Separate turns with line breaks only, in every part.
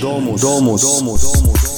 Domus. Domus. Domus.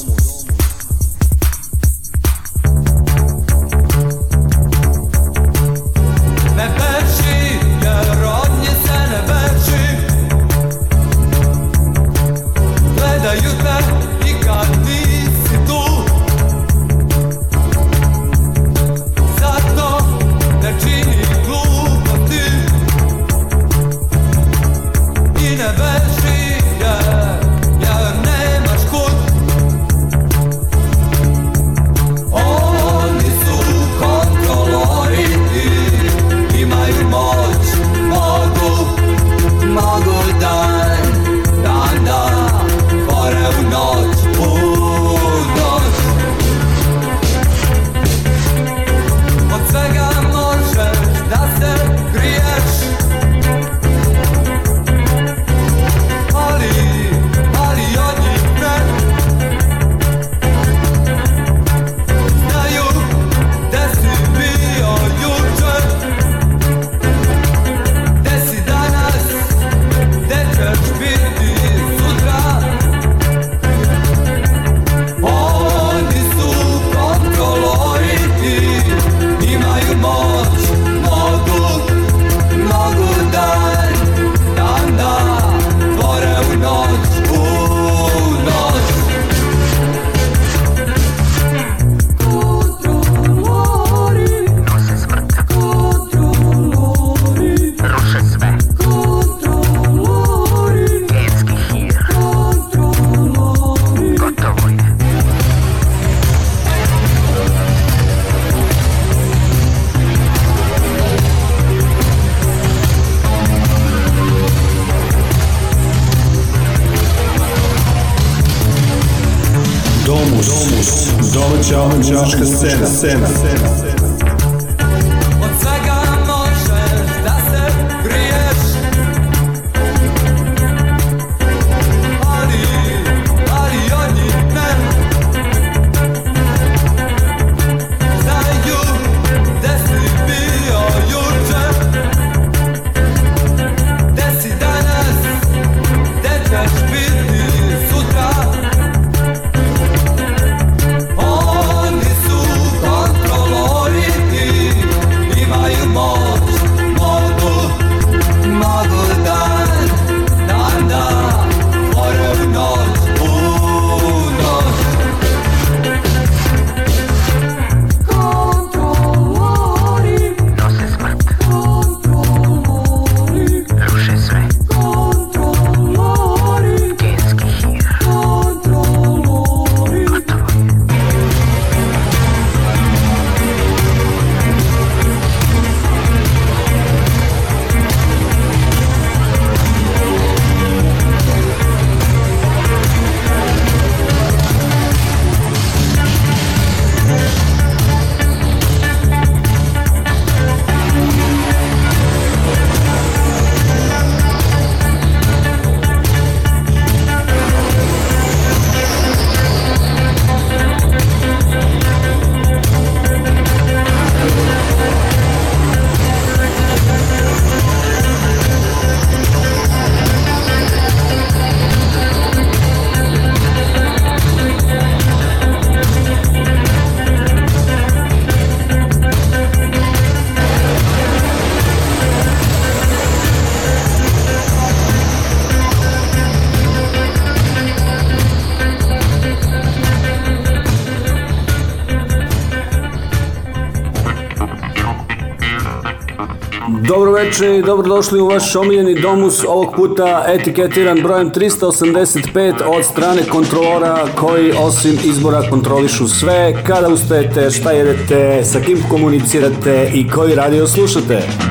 Večer i dobrodošli u vaš omiljeni domus, ovog puta etiketiran brojem 385 od strane kontrolora koji osim izbora kontrolišu sve, kada ustajete, šta jedete, sa kim komunicirate i koji radio slušate.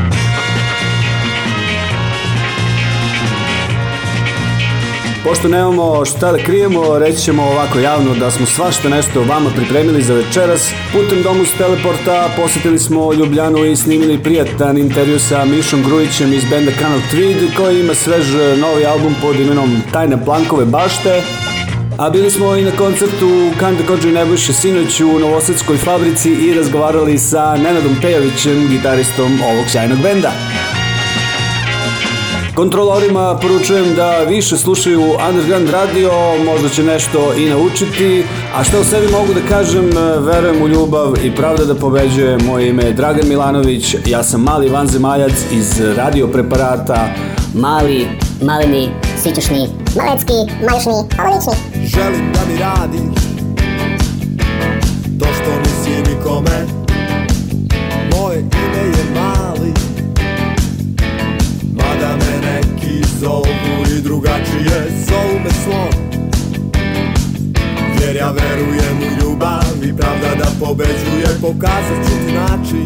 Pošto nemamo šta da krijemo, reći ćemo ovako javno da smo svašta nešto vama pripremili za večeras. Putem Domus Teleporta posjetili smo Ljubljanu i snimili prijatan intervju sa Mišom Grujićem iz benda Kanal Tweed koji ima svež novi album pod imenom Tajne Plankove bašte. A bili smo i na koncertu Kanda Kođe i Nebojše sinoć u Novosadskoj fabrici i razgovarali sa Nenadom Pejovićem, gitaristom ovog sjajnog benda. Kontrolorima poručujem da više slušaju Underground radio, možda će nešto i naučiti, a što o sebi mogu da kažem, verujem u ljubav i pravda da pobeđuje. Moje ime je Dragan Milanović, ja sam mali vanzemaljac iz radio preparata.
Mali, maleni, sićušni, malecki, majušni, pavolični.
Želim da mi radiš To što nisi nikome drugačije Zovu me slon Jer ja verujem u ljubav I pravda da pobeđuje Pokazat ću ti način.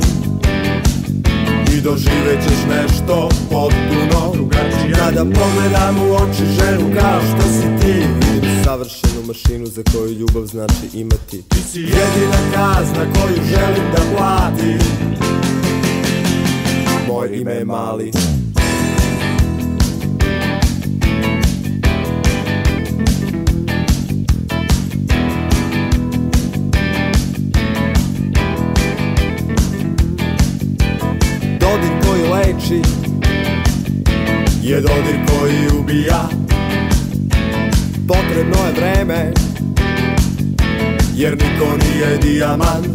I doživet ćeš nešto potpuno drugačije. Kada pogledam u oči ženu kao što si ti Vidim savršenu mašinu za koju ljubav znači imati. Ti si jedina kazna koju želim da platim. Moje ime je Mali leči Je dodir koji ubija. Potrebno je vreme Jer niko nije dijamant.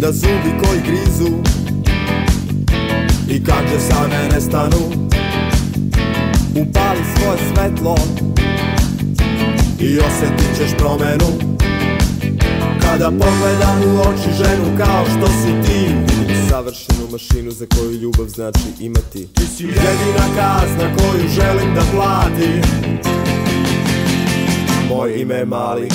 Da zubi koji grizu I kađe same nestanu Upali svoje svetlo I osjetit ćeš promenu Kada pogledam u oči ženu kao što si ti. Vidim savršenu mašinu za koju ljubav znači imati. Ti si jedina kazna koju želim da platim. Moje ime je Mali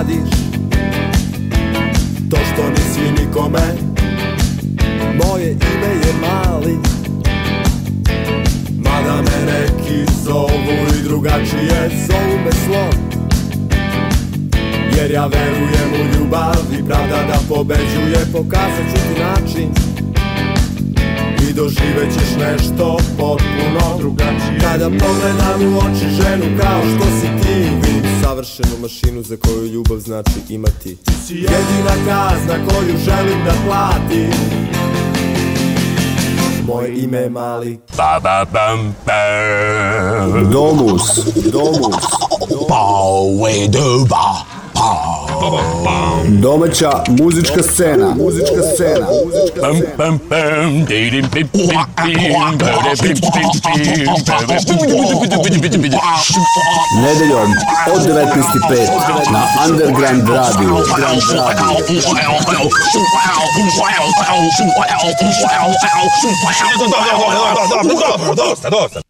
radiš. To što nisi nikome Moje ime je Mali. Mada me neki zovu i drugačije Zovu me slon Jer ja verujem u ljubav I pravda da pobeđuje Pokazat ću ti način. I doživet ćeš nešto potpuno drugačije. Kada pogledam u oči ženu kao što si ti Vidim savršenu mašinu za koju ljubav znači imati Ti si jedina kazna koju želim da platim Moje ime je Mali
Ba ba bam bam.
Domus, domus,
Powe do ba. Pa.
Domaća muzička scena, muzička scena,
bam. Didim bim bim bim. Bada bim bim bim.
Nedeljom od 19.05 na Underground Radio. Underground Radio.
Dosta, dosta.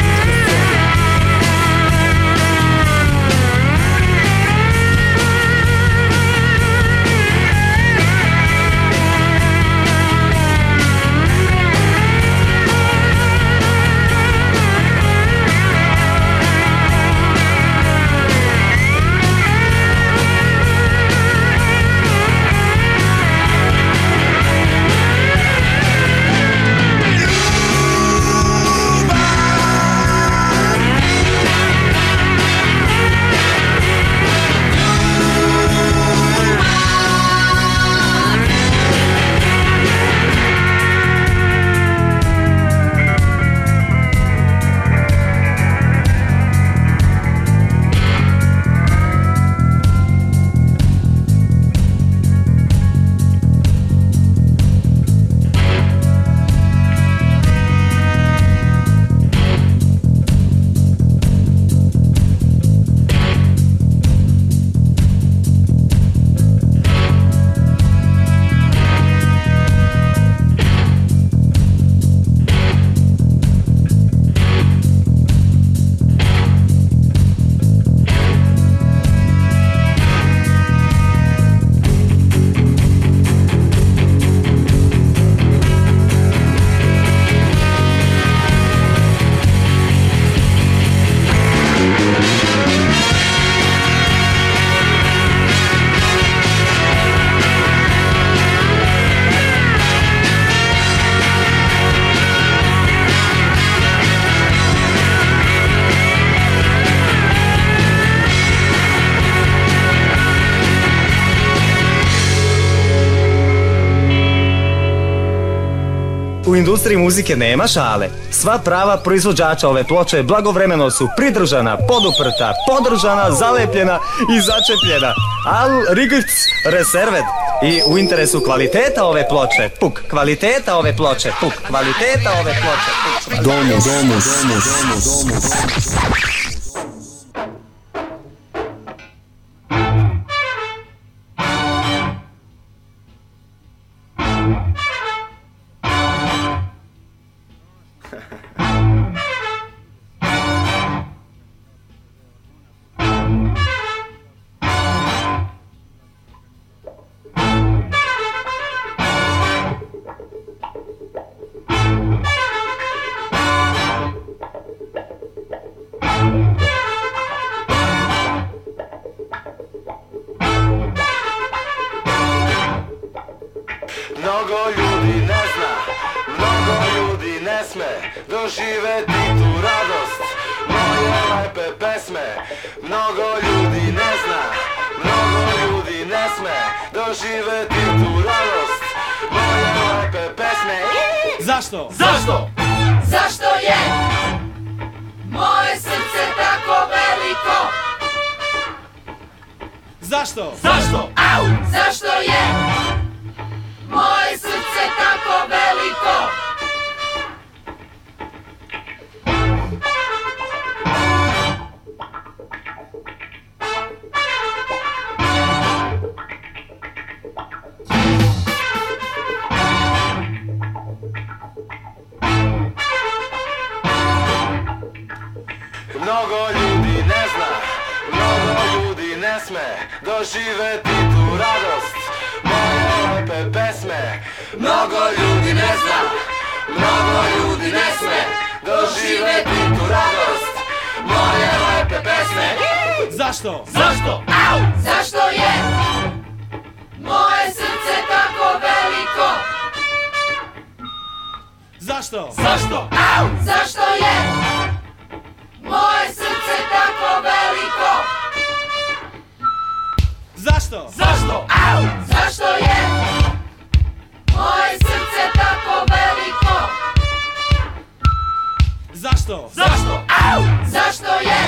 Industriji muzike nema šale. Sva prava proizvođača ove ploče blagovremeno su pridržana, poduprta, podržana, zalepljena i začepljena. Al rigifts reservet. I u interesu kvaliteta ove ploče, puk, kvaliteta ove ploče, puk, kvaliteta ove ploče, puk.
Domus. Domus. Domus. Domus.
Mnogo tu radost moje lepe pesme. Mnogo ljudi ne zna, mnogo ljudi ne sme doživeti tu radost moje lepe pesme.
Zašto?
Zašto?
Zašto je moje srce tako veliko?
Zašto?
Zašto?
Au! Zašto je moje srce
Mnogo ljudi ne zna, mnogo ljudi ne sme Doživeti tu radost moje lepe pesme Mnogo ljudi ne zna, mnogo ljudi ne sme Doživeti tu radost moje lepe pesme
Zašto?
Zašto? Au! Zašto je moje srce tako veliko?
Zašto?
Zašto? Au! Zašto je moje srce tako veliko?
Zašto?
Zašto? Au! Zašto je moje srce tako veliko?
Zašto?
Zašto? Au! Zašto je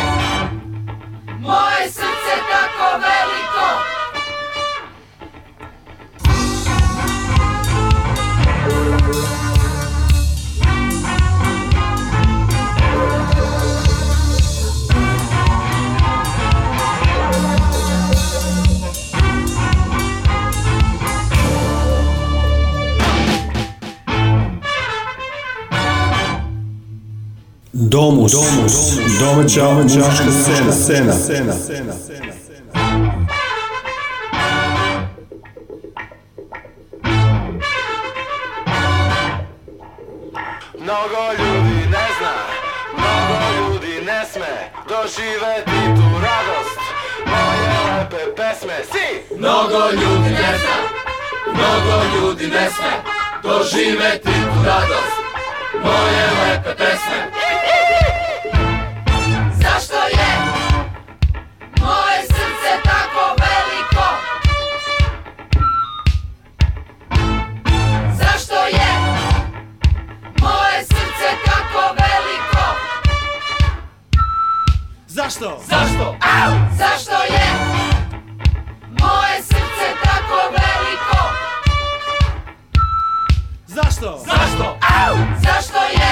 moje srce tako
Domus, Domus, domaća muzička scena. scena.
Mnogo ljudi ne zna, mnogo ljudi ne sme Doživeti tu radost moje lepe pesme Si!
Mnogo ljudi ne zna, mnogo ljudi ne sme doživeti tu radost moje lepe pesme. Zašto? Zašto? Au! Zašto je moje srce tako veliko?
Zašto?
Zašto? Au! Zašto je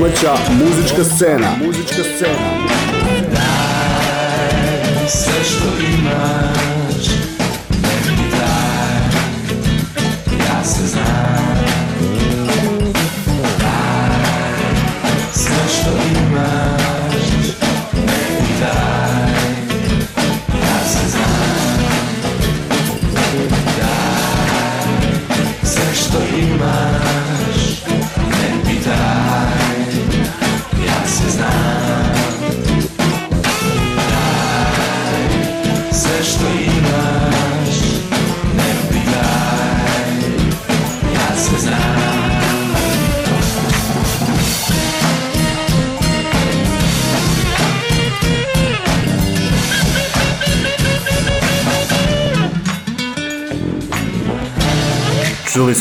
Domaća muzička scena. Muzička scena.
sve što imaš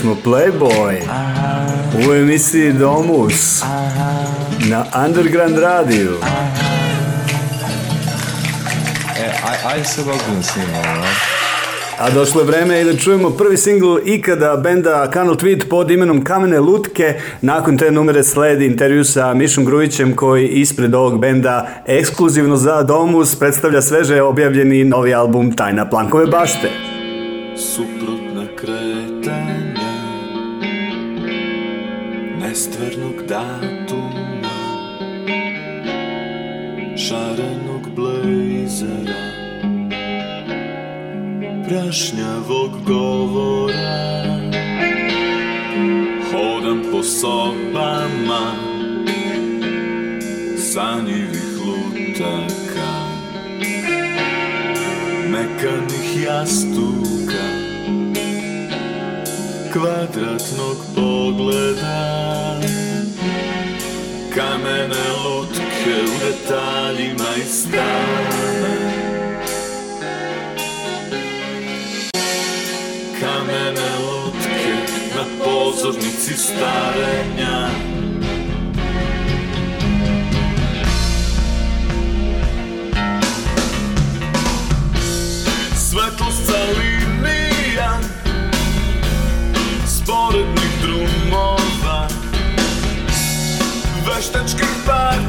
smo Playboy u emisiji Domus na Underground radiju.
E, aj, aj se njim, ono.
A došlo je vreme i da čujemo prvi singl ikada benda Kanal Tweet pod imenom Kamene lutke. Nakon te numere sledi intervju sa Mišom Grujićem koji ispred ovog benda ekskluzivno za Domus predstavlja sveže objavljeni novi album Tajna Plankove bašte.
Govora. Hodam po sobama sanjivih lutaka. Mekanih jastuka kvadratnog pogleda. Kamene lutke u detaljima i stane pozornici starenja. Svetlost sa linija sporednih drumova veštačkih parkova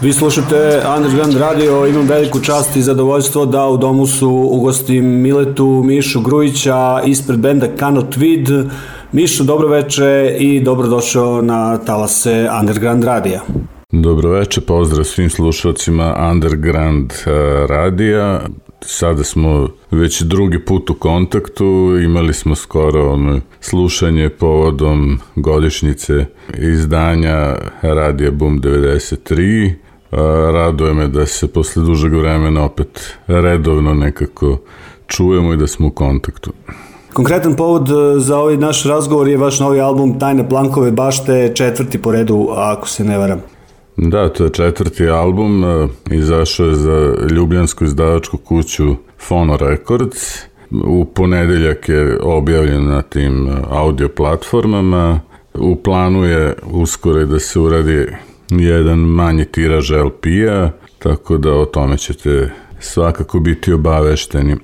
Vi slušate Underground Radio, imam veliku čast i zadovoljstvo da u domu su ugostim Miletu Mišu Grujića ispred benda Cannot Vid. Mišo, dobro veče i dobrodošao na talase Underground Radija.
Dobro večer, pozdrav svim slušalcima Underground eh, radija. Sada smo već drugi put u kontaktu, imali smo skoro ono, slušanje povodom godišnjice izdanja Radija Boom 93. Raduje me da se posle dužeg vremena opet redovno nekako čujemo i da smo u kontaktu.
Konkretan povod e, za ovaj naš razgovor je vaš novi album Tajne plankove bašte, četvrti po redu, ako se ne varam.
Da, to je četvrti album, e, izašao je za ljubljansku izdavačku kuću Fono Records. U ponedeljak je objavljen na tim e, audio platformama. U planu je uskoro da se uradi jedan manji tiraž LP-a, tako da o tome ćete svakako biti obavešteni.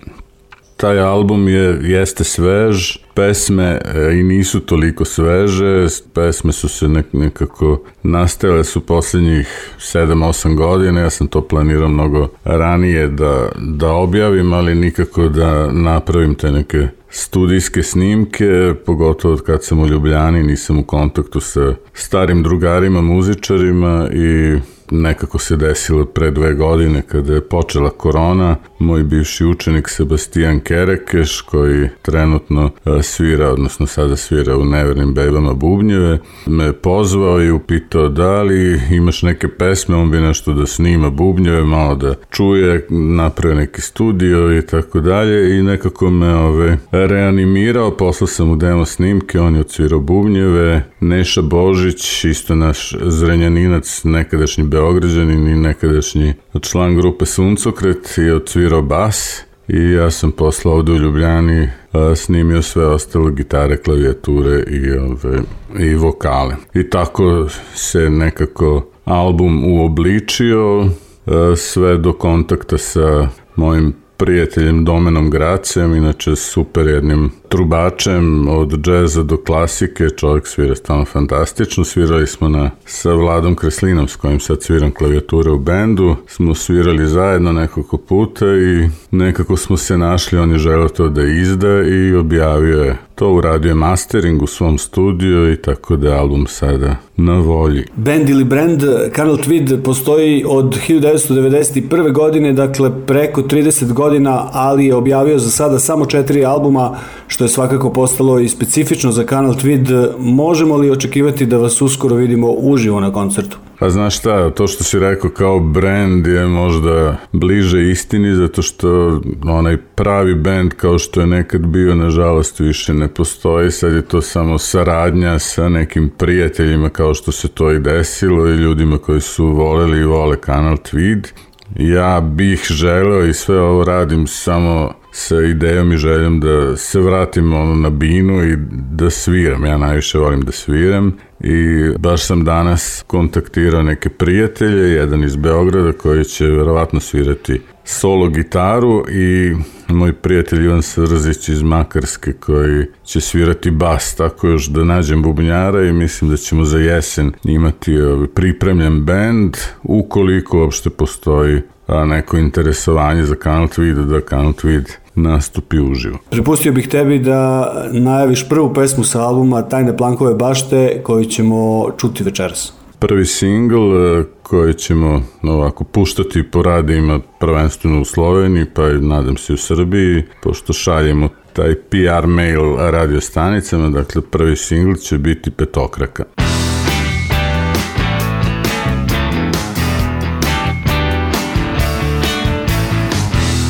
Taj album je, jeste svež, pesme e, i nisu toliko sveže, pesme su se nek, nekako nastajale su poslednjih 7-8 godina, ja sam to planirao mnogo ranije da, da objavim, ali nikako da napravim te neke studijske snimke, pogotovo od kad sam u Ljubljani, nisam u kontaktu sa starim drugarima, muzičarima i nekako se desilo pre dve godine kada je počela korona. Moj bivši učenik Sebastian Kerekeš koji trenutno e, svira, odnosno sada svira u Nevernim bebama bubnjeve, me pozvao i upitao da li imaš neke pesme, on bi nešto da snima bubnjeve, malo da čuje, napravio neki studio i tako dalje i nekako me ove, reanimirao, poslao sam mu demo snimke, on je odsvirao bubnjeve, Neša Božić, isto naš zrenjaninac, nekadašnji Beograđanin i nekadašnji član grupe Suncokret je odsvirao bas i ja sam poslao ovde u Ljubljani a, snimio sve ostalo gitare, klavijature i, ove, i vokale. I tako se nekako album uobličio a, sve do kontakta sa mojim prijateljem Domenom Gracem, inače super jednim trubačem od džeza do klasike, čovjek svira stvarno fantastično. Svirali smo na, sa Vladom Kreslinom s kojim sad sviram klavijature u bendu. Smo svirali zajedno nekoliko puta i nekako smo se našli, on je želeo to da izda i objavio je to uradio je mastering u svom studiju i tako da je album sada na volji.
Band ili brand Carl Tweed postoji od 1991. godine, dakle preko 30 godina, ali je objavio za sada samo četiri albuma, što je svakako postalo i specifično za Carl Tweed. Možemo li očekivati da vas uskoro vidimo uživo na koncertu?
Pa znaš šta, to što si rekao kao brand je možda bliže istini zato što onaj pravi band kao što je nekad bio nažalost više ne postoji, sad je to samo saradnja sa nekim prijateljima kao što se to i desilo i ljudima koji su voleli i vole kanal Tweed. Ja bih želeo i sve ovo radim samo sa idejom i željom da se vratim ono na binu i da sviram. Ja najviše volim da sviram i baš sam danas kontaktirao neke prijatelje, jedan iz Beograda koji će verovatno svirati solo gitaru i moj prijatelj Ivan Srzić iz Makarske koji će svirati bas, tako još da nađem bubnjara i mislim da ćemo za jesen imati ovaj, pripremljen band, ukoliko uopšte postoji neko interesovanje za Kanal Tweed, da Kanal Tweed nastupi uživo.
Prepustio bih tebi da najaviš prvu pesmu sa albuma Tajne plankove bašte koju ćemo čuti večeras.
Prvi singl e, koji ćemo ovako puštati po radijima prvenstveno u Sloveniji, pa i nadam se u Srbiji, pošto šaljemo taj PR mail radio stanicama, dakle prvi singl će biti Petokraka.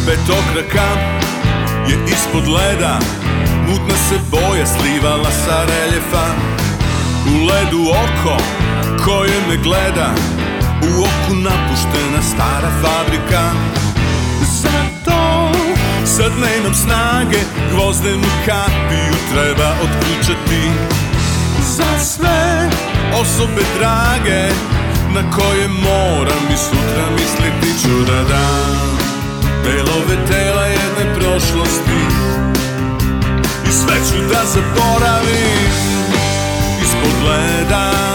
Petokraka je ispod leda Mutna se boja slivala sa reljefa. U ledu oko koje me gleda U oku napuštena stara fabrika. Zato sad nemam snage Gvozdenu kapiju treba otključati. Za sve osobe drage Na koje moram i sutra misliti ću da dam. Delove tela jedne prošlosti I sve ću da zaboravim Ispod leda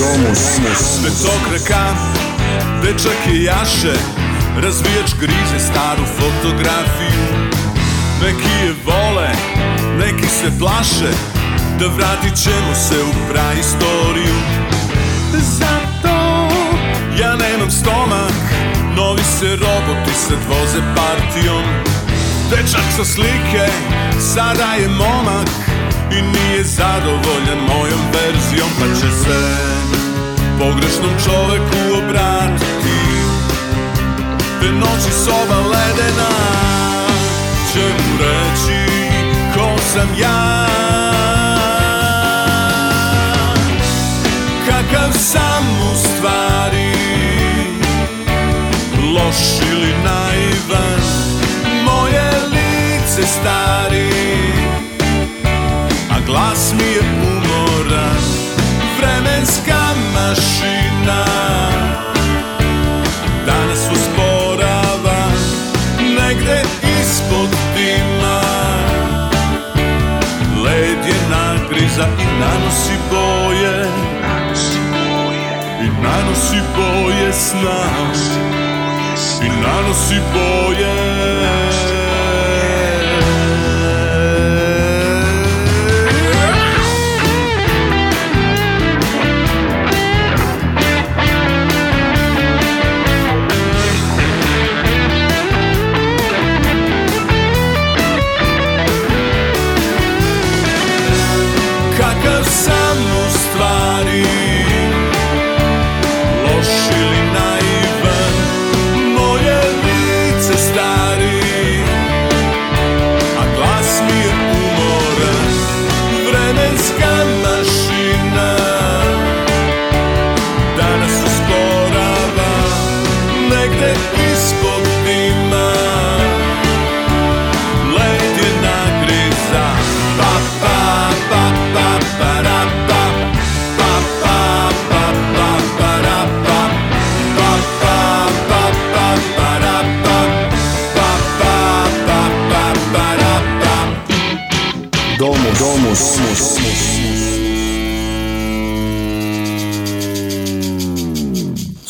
Domus, domus,
Petokraka, dečak je jaše Razvijač grize staru fotografiju. Neki je vole, neki se plaše Da vratit ćemo se u praistoriju. Zato ja nemam stomak Novi se roboti sad voze partijom. Dečak sa slike, sada je momak I nije zadovoljan mojom verzijom Pa će se pogrešnom čoveku obratiti Te noći soba ledena Će mu reći ko sam ja? Kakav sam u stvari Loš ili naivan Moje lice stari. A glas mi je umoran mašina Danas usporava Negde ispod dima. Led je nagriza i nanosi boje. I nanosi boje sna. I nanosi boje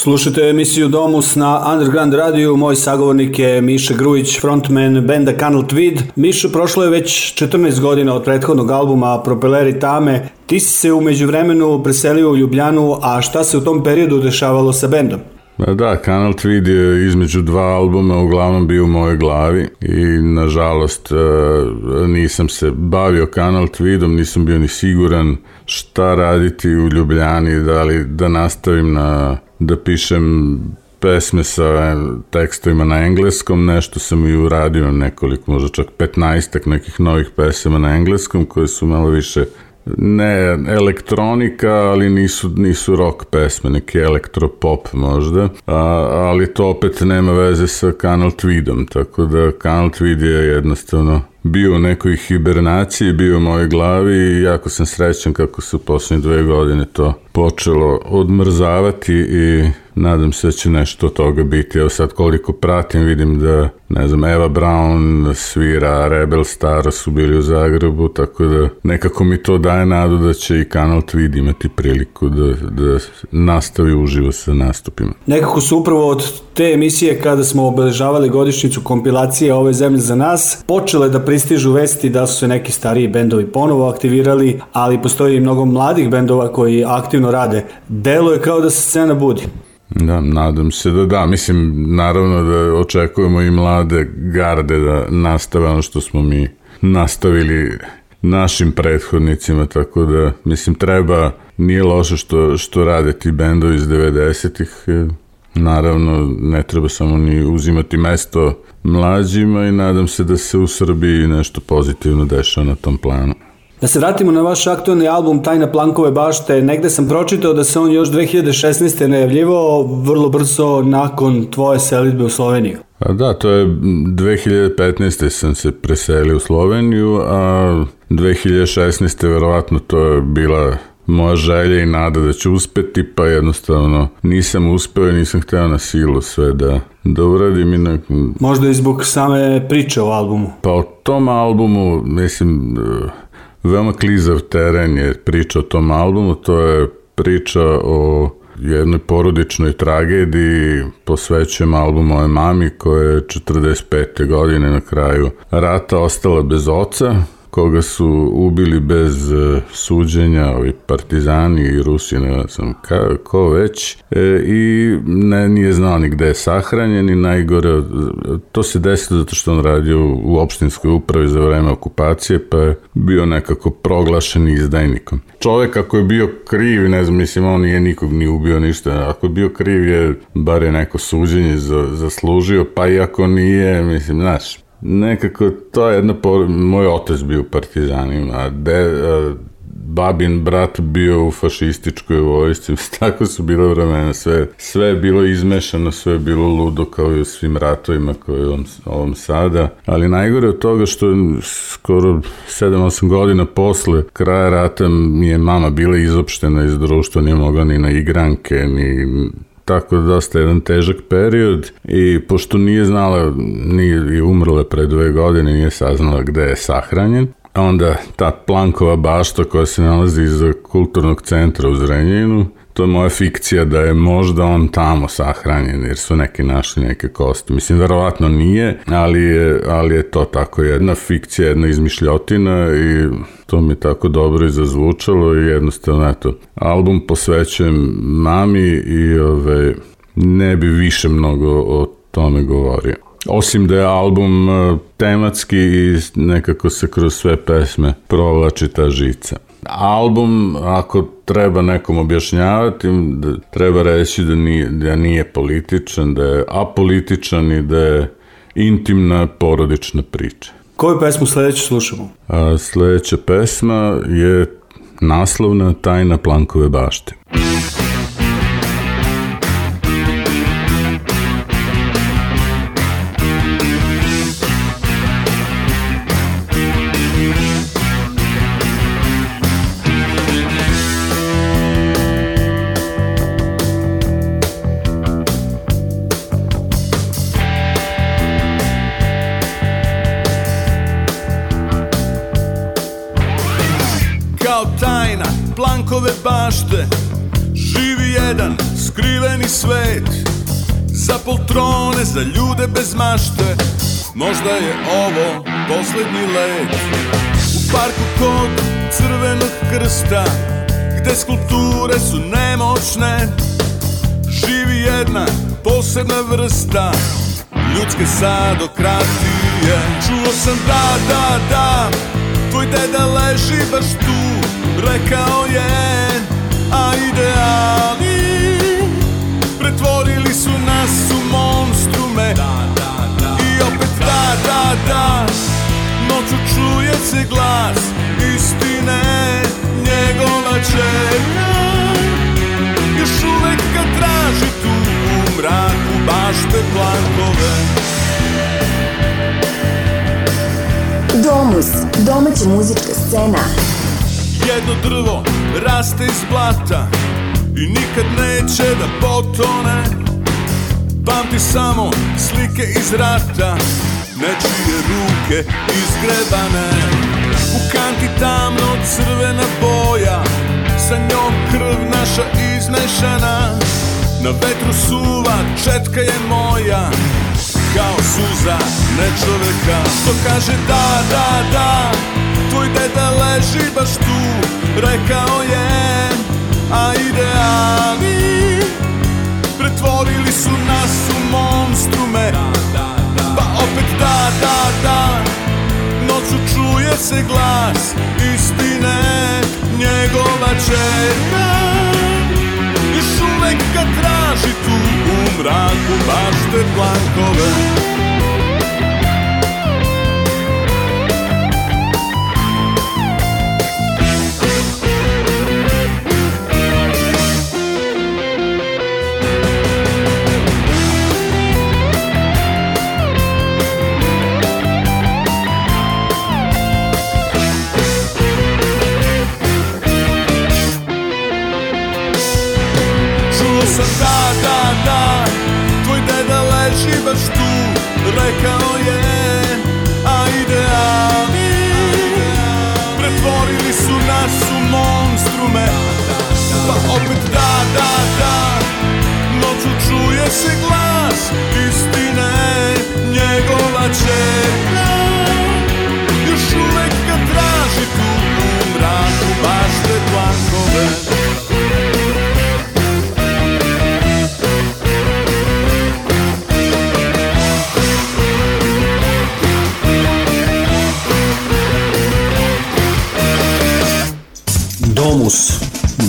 Slušajte emisiju Domus na Underground radiju, moj sagovornik je Miša Grujić, frontman benda Kanal Tweed. Miša, prošlo je već 14 godina od prethodnog albuma Propeleri Tame. Ti si se umeđu vremenu preselio u Ljubljanu, a šta se u tom periodu dešavalo sa bendom?
Ma Da, Kanal Tweed je između dva albuma uglavnom bio u mojoj glavi i nažalost e, nisam se bavio Kanal Tweedom, nisam bio ni siguran šta raditi u Ljubljani, da li da nastavim na, da pišem pesme sa tekstovima na engleskom, nešto sam i uradio nekoliko, možda čak 15 nekih novih pesama na engleskom koje su malo više ne elektronika, ali nisu, nisu rock pesme, neki elektropop možda, a, ali to opet nema veze sa Kanal Tweedom, tako da Kanal Tweed je jednostavno bio u nekoj hibernaciji, bio u mojoj glavi i jako sam srećan kako se u poslednje dve godine to počelo odmrzavati i nadam se da će nešto od toga biti. Evo sad koliko pratim vidim da, ne znam, Eva Brown svira, Rebel Star su bili u Zagrebu, tako da nekako mi to daje nadu da će i kanal Tweed imati priliku da, da nastavi uživo sa nastupima.
Nekako su upravo od te emisije kada smo obeležavali godišnjicu kompilacije Ove zemlje za nas, počele da pristižu vesti da su se neki stariji bendovi ponovo aktivirali, ali postoji i mnogo mladih bendova koji aktivno rade. Delo je kao da se scena budi.
Da, nadam se da da. Mislim, naravno da očekujemo i mlade garde da nastave ono što smo mi nastavili našim prethodnicima, tako da, mislim, treba, nije loše što, što rade ti bendovi iz 90-ih, e, naravno, ne treba samo ni uzimati mesto mlađima i nadam se da se u Srbiji nešto pozitivno dešava na tom planu.
Da se vratimo na vaš aktualni album Tajna Plankove bašte, negde sam pročitao da se on još 2016. najavljivao vrlo brzo nakon tvoje selitbe u Sloveniju.
A da, to je 2015. sam se preselio u Sloveniju, a 2016. verovatno to je bila moja želja i nada da ću uspeti, pa jednostavno nisam uspeo i nisam hteo na silu sve da, da uradim. I na...
Možda i zbog same priče o albumu.
Pa o tom albumu, mislim, veoma klizav teren je priča o tom albumu, to je priča o jednoj porodičnoj tragediji posvećujem album moje mami koja je 45. godine na kraju rata ostala bez oca koga su ubili bez e, suđenja, ovi partizani i Rusi, ne znam ka, ko već, e, i ne, nije znao ni gde je sahranjen i najgore, to se desilo zato što on radio u opštinskoj upravi za vreme okupacije, pa je bio nekako proglašen izdajnikom. Čovek ako je bio kriv, ne znam, mislim, on nije nikog ni ubio ništa, ako je bio kriv je, bar je neko suđenje za, zaslužio, pa i ako nije, mislim, znaš, Nekako to je jedna por... moj otac bio u partizanima, de, a, babin brat bio u fašističkoj vojsci, tako su bilo vremena, sve, sve je bilo izmešano, sve je bilo ludo kao i u svim ratovima i ovom, ovom sada, ali najgore od toga što skoro 7-8 godina posle kraja rata mi je mama bila izopštena iz društva, nije mogla ni na igranke, ni tako da dosta jedan težak period i pošto nije znala, nije i umrla pre dve godine, nije saznala gde je sahranjen, onda ta Plankova bašta koja se nalazi iza kulturnog centra u Zrenjinu, to je moja fikcija da je možda on tamo sahranjen jer su neki našli neke kosti. Mislim, verovatno nije, ali je, ali je to tako jedna fikcija, jedna izmišljotina i to mi je tako dobro i zazvučalo i jednostavno, eto, album posvećujem mami i ove, ne bi više mnogo o tome govorio. Osim da je album e, tematski i nekako se kroz sve pesme provlači ta žica. Album, ako treba nekom objašnjavati, da treba reći da nije, da nije političan, da je apolitičan i da je intimna porodična priča.
Koju pesmu sledeću slušamo?
A sledeća pesma je naslovna Tajna Plankove bašte.
Bašte Živi jedan skriveni svet Za poltrone, za ljude bez mašte? Možda je ovo poslednji let. U parku kod crvenog krsta Gde skulpture su nemoćne Živi jedna posebna vrsta. Ljudske sadokratije. Čuo sam da, da, da Tvoj deda leži baš tu Rekao je A ideali Pretvorili su nas u monstrume. I opet da, da, da Noću čuje se glas Istine Njegova čerka Još uvek ga traži tu U mraku bašte plankove.
Domus, domaća muzička scena.
Jedno drvo raste iz blata I nikad neće da potone. Pamti samo slike iz rata Nečije ruke izgrebane. U kanti tamno crvena boja Sa njom krv naša iznešena. Na vetru suva četka je moja Kao suza nečoveka. Što kaže da, da, da Tvoj deda leži baš tu Rekao je A ideali Pretvorili su nas u monstrume. Pa opet da, da, da Noću čuje se glas Istine Njegova čerka Još uvek ga traži tu U mraku bašte plankove leži baš tu Rekao je A ideali Pretvorili su nas u monstrume. Pa opet da, da, da Noću čuje se glas. Istine Njegova čerka Još uvek ga traži tu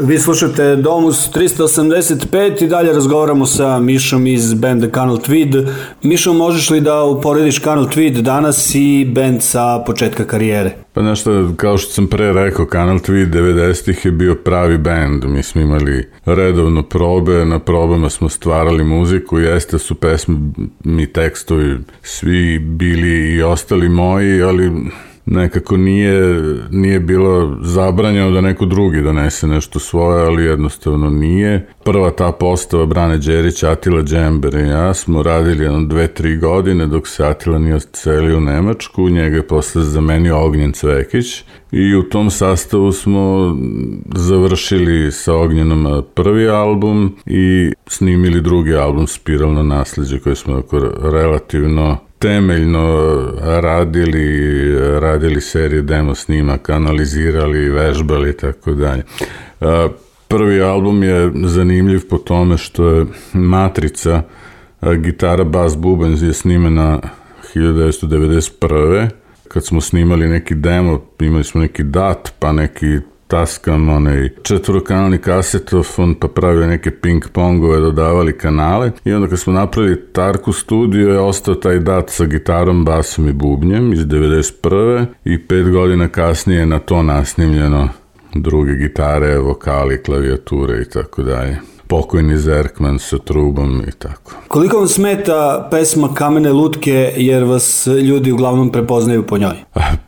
Vi slušate Domus 385 i dalje razgovaramo sa Mišom iz benda Canal Tweed. Mišo, možeš li da uporediš Canal Tweed danas i bend sa početka karijere?
Pa nešto, kao što sam pre rekao, Kanal Tweed 90-ih je bio pravi band. Mi smo imali redovno probe, na probama smo stvarali muziku, jeste su pesme i tekstovi svi bili i ostali moji, ali nekako nije, nije bilo zabranjeno da neko drugi donese nešto svoje, ali jednostavno nije. Prva ta postava Brane Đerić, Atila Džember i ja smo radili jedno dve, tri godine dok se Atila nije celio u Nemačku, njega je posle zamenio Ognjen Cvekić i u tom sastavu smo završili sa Ognjenom prvi album i snimili drugi album Spiralno nasledđe koji smo relativno temeljno radili, radili serije demo snimaka, analizirali, vežbali i tako dalje. Prvi album je zanimljiv po tome što je matrica, gitara, bas, bubanj je snimena 1991. Kad smo snimali neki demo, imali smo neki dat, pa neki Tascam, onaj četvorokanalni kasetofon, pa pravili neke ping-pongove, dodavali kanale i onda kad smo napravili Tarku studio je ostao taj dat sa gitarom, basom i bubnjem iz 91. i pet godina kasnije je na to nasnimljeno druge gitare, vokali, klavijature i tako dalje. Pokojni Zerkman sa trubom i tako.
Koliko vam smeta pesma Kamene lutke jer vas ljudi uglavnom prepoznaju po njoj?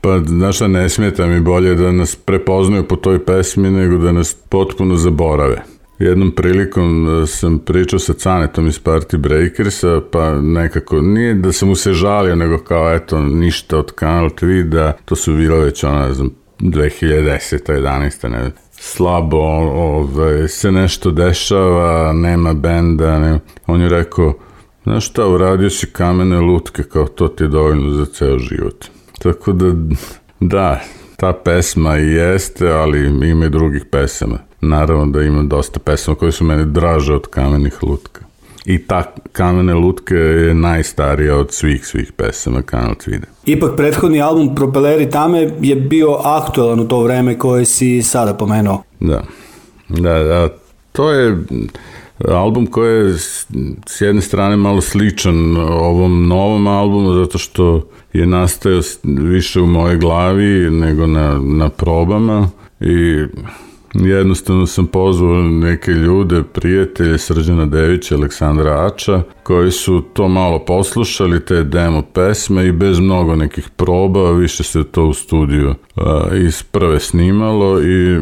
Pa, znaš šta, ne smeta mi bolje da nas prepoznaju po toj pesmi nego da nas potpuno zaborave. jednom prilikom e, sam pričao sa Canetom iz Party Breakersa, pa nekako, nije da sam mu se žalio, nego kao, eto, ništa od Kanal Tvida, to su bilo već, ne znam, 2010. 11. ne znam, slabo ove, se nešto dešava, nema benda, ne. on je rekao, znaš šta, uradio si kamene lutke, kao to ti je dovoljno za ceo život. Tako da, da, ta pesma jeste, ali ima i drugih pesama. Naravno da ima dosta pesama koje su meni draže od kamenih lutka. I ta kamene lutke je najstarija od svih svih pesama Kanal Tvide.
Ipak prethodni album Propeleri tame je bio aktualan u to vreme koje si sada pomenuo.
Da. Da, da, to je album koji je s jedne strane malo sličan ovom novom albumu zato što je nastajao s- više u mojoj glavi nego na, na probama i jednostavno sam pozvao neke ljude, prijatelje Srđana Devića, Aleksandra Ača, koji su to malo poslušali, te demo pesme i bez mnogo nekih proba, više se to u studiju a, iz prve snimalo i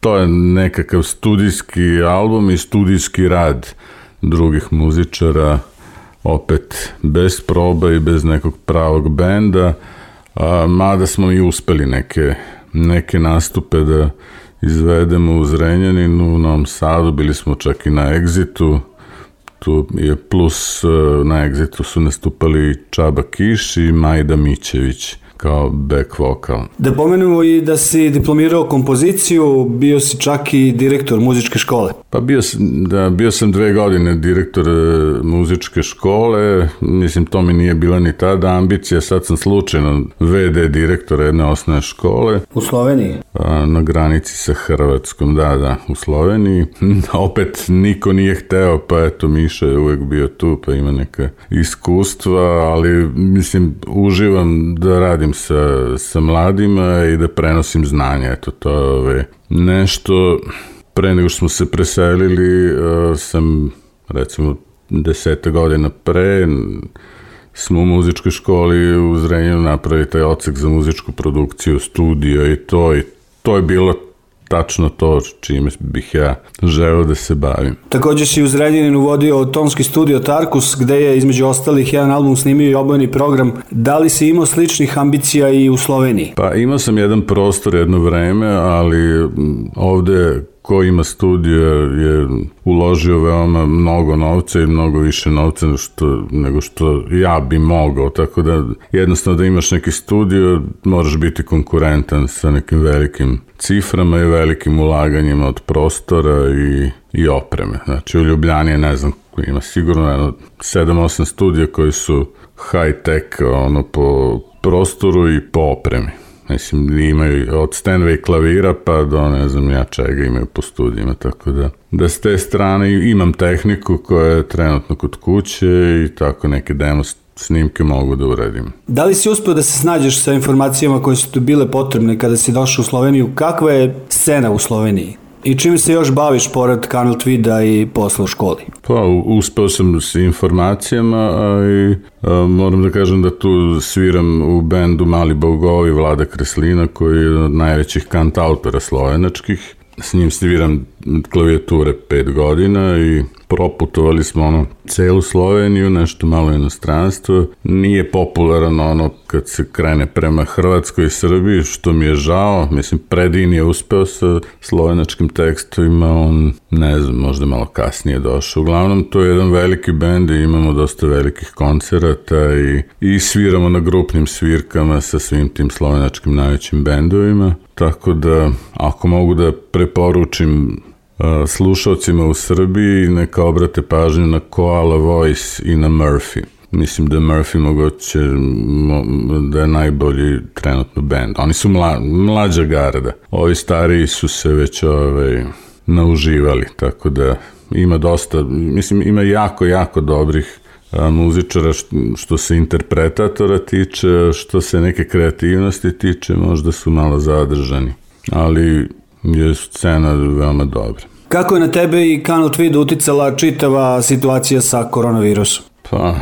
to je nekakav studijski album i studijski rad drugih muzičara, opet bez proba i bez nekog pravog benda, a, mada smo i uspeli neke, neke nastupe da izvedemo u Zrenjaninu, u Novom Sadu, bili smo čak i na Exitu, tu je plus e, na Exitu su nastupali Čaba Kiš i Majda Mićević kao back vokal.
Da pomenemo i da si diplomirao kompoziciju, bio si čak i direktor muzičke škole.
Pa bio, sam- da, bio sam dve godine direktor e, muzičke škole, mislim to mi nije bila ni tada ambicija, sad sam slučajno VD direktor jedne osnovne škole.
U Sloveniji?
A, na granici sa Hrvatskom, da, da, u Sloveniji. Opet niko nije hteo, pa eto Miša je uvek bio tu, pa ima neka iskustva, ali mislim uživam da radim sa, sa mladima i da prenosim znanje, eto to je ove, nešto pre nego što smo se preselili uh, sam recimo deseta godina pre smo u muzičkoj školi u Zrenjaninu napravili taj odsek za muzičku produkciju, studio i to i to je bilo tačno to čime bih ja želeo da se bavim.
Takođe si u Zrenjaninu vodio tonski studio Tarkus, gde je između ostalih jedan album snimio i obojeni program. Da li si imao sličnih ambicija i u Sloveniji?
Pa imao sam jedan prostor jedno vreme, ali ovde ko ima studio je uložio veoma mnogo novca i mnogo više novca nego što, nego što ja bi mogao, tako da jednostavno da imaš neki studio moraš biti konkurentan sa nekim velikim ciframa i velikim ulaganjima od prostora i, i opreme. Znači u Ljubljani je, ne znam, ima sigurno jedno 7-8 studija koji su high-tech ono, po prostoru i po opremi. Mislim, imaju od Stanway klavira pa do ne znam ja čega imaju po studijima, tako da da s te strane imam tehniku koja je trenutno kod kuće i tako neke demo snimke mogu da uradim.
Da li si uspeo da se snađeš sa informacijama koje su ti bile potrebne kada si došao u Sloveniju? Kakva je scena u Sloveniji? I čim se još baviš pored Kanal Tvida i posla u školi?
Pa, uspeo sam s informacijama, a i a, moram da kažem da tu sviram u bendu Mali Bogovi Vlada Kreslina, koji je jedan od najvećih kantautora slovenačkih. S njim sviram klavijature pet godina i proputovali smo ono celu Sloveniju, nešto malo inostranstvo. Nije popularan ono kad se krene prema Hrvatskoj i Srbiji, što mi je žao. Mislim, Predin je uspeo sa slovenačkim tekstovima, on ne znam, možda malo kasnije došao. Uglavnom, to je jedan veliki bend i imamo dosta velikih koncerata i, i sviramo na grupnim svirkama sa svim tim slovenačkim najvećim bendovima. Tako da, ako mogu da preporučim uh, slušalcima u Srbiji, neka obrate pažnju na Koala Voice i na Murphy. Mislim da je Murphy mogoće mo- da je najbolji trenutno band. Oni su mla, mlađa garda. Ovi stariji su se već ovaj, nauživali, tako da ima dosta, mislim ima jako, jako dobrih muzičara što, se interpretatora tiče, što se neke kreativnosti tiče, možda su malo zadržani. Ali je scena veoma dobra.
Kako je na tebe i Kanal Tvida uticala čitava situacija sa koronavirusom?
Pa,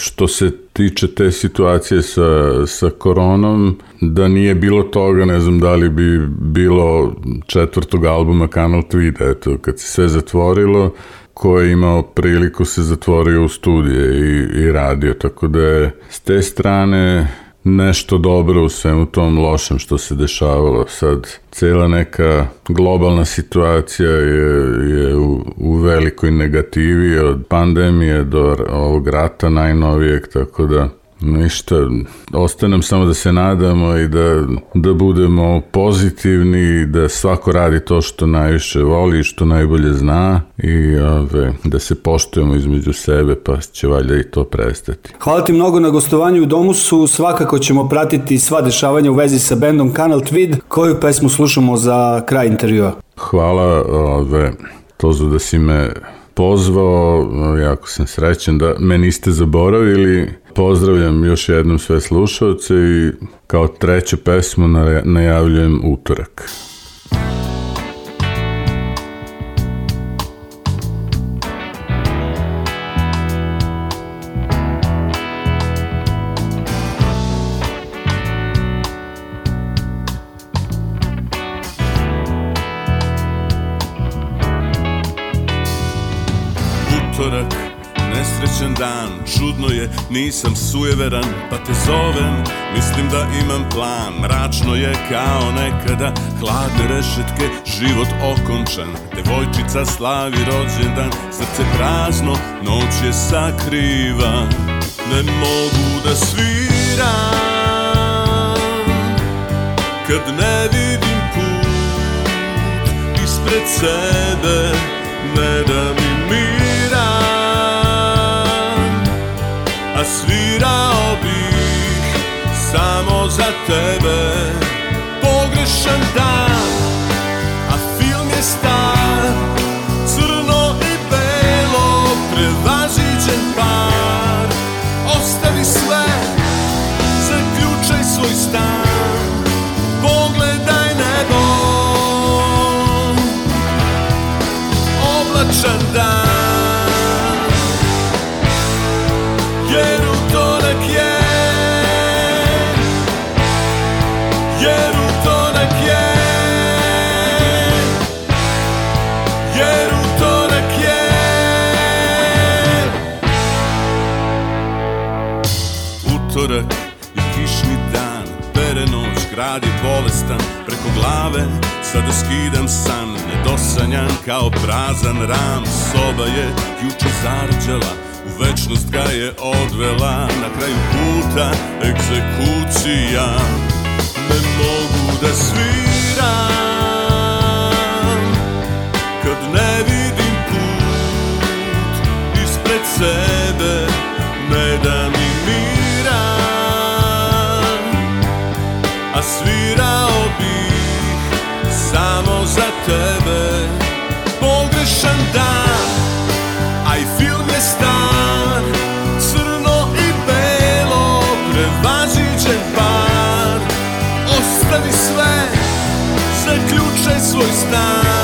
što se tiče te situacije sa, sa koronom, da nije bilo toga, ne znam da li bi bilo četvrtog albuma Kanal Tweed, eto, kad se sve zatvorilo, ko je imao priliku se zatvorio u studije i, i radio, tako da je s te strane nešto dobro u svemu tom lošem što se dešavalo. Sad, cela neka globalna situacija je, je u, u velikoj negativi od pandemije do ovog rata najnovijeg, tako da Ništa, ostaje nam samo da se nadamo i da, da budemo pozitivni da svako radi to što najviše voli i što najbolje zna i ove, da se poštujemo između sebe pa će valjda i to prestati.
Hvala ti mnogo na gostovanju u Domusu, svakako ćemo pratiti sva dešavanja u vezi sa bendom Kanal Tweed, koju pesmu slušamo za kraj intervjua.
Hvala, ove, Tozu da si me pozvao, jako sam srećen da me niste zaboravili. Pozdravljam još jednom sve slušalce i kao treću pesmu najavljujem utorak.
Nisam sujeveran Pa te zovem, mislim da imam plan. Mračno je kao nekada, hladne rešetke Život okončan, devojčica slavi rođendan. Srce prazno, noć je sakriva Ne mogu da sviram Kad ne vidim put ispred sebe. Ne da mi svirao bih samo za tebe. Pogrešan dan, a film je star Crno i belo, prevaziđen par. Ostavi sve, zaključaj svoj stan Pogledaj nebo. Oblačan dan bolestan Preko glave. Sada skidam san Nedosanjan kao prazan ram. Soba je juče zarđala U večnost ga je odvela. Na kraju puta egzekucija. Ne mogu da sviram Kad ne vidim put Ispred sebe. Ne da mi mira Samo za tebe. Pogrešan dan i film je star Crno i belo Prevaziđen par. Ostavi sve Zaključaj svoj stan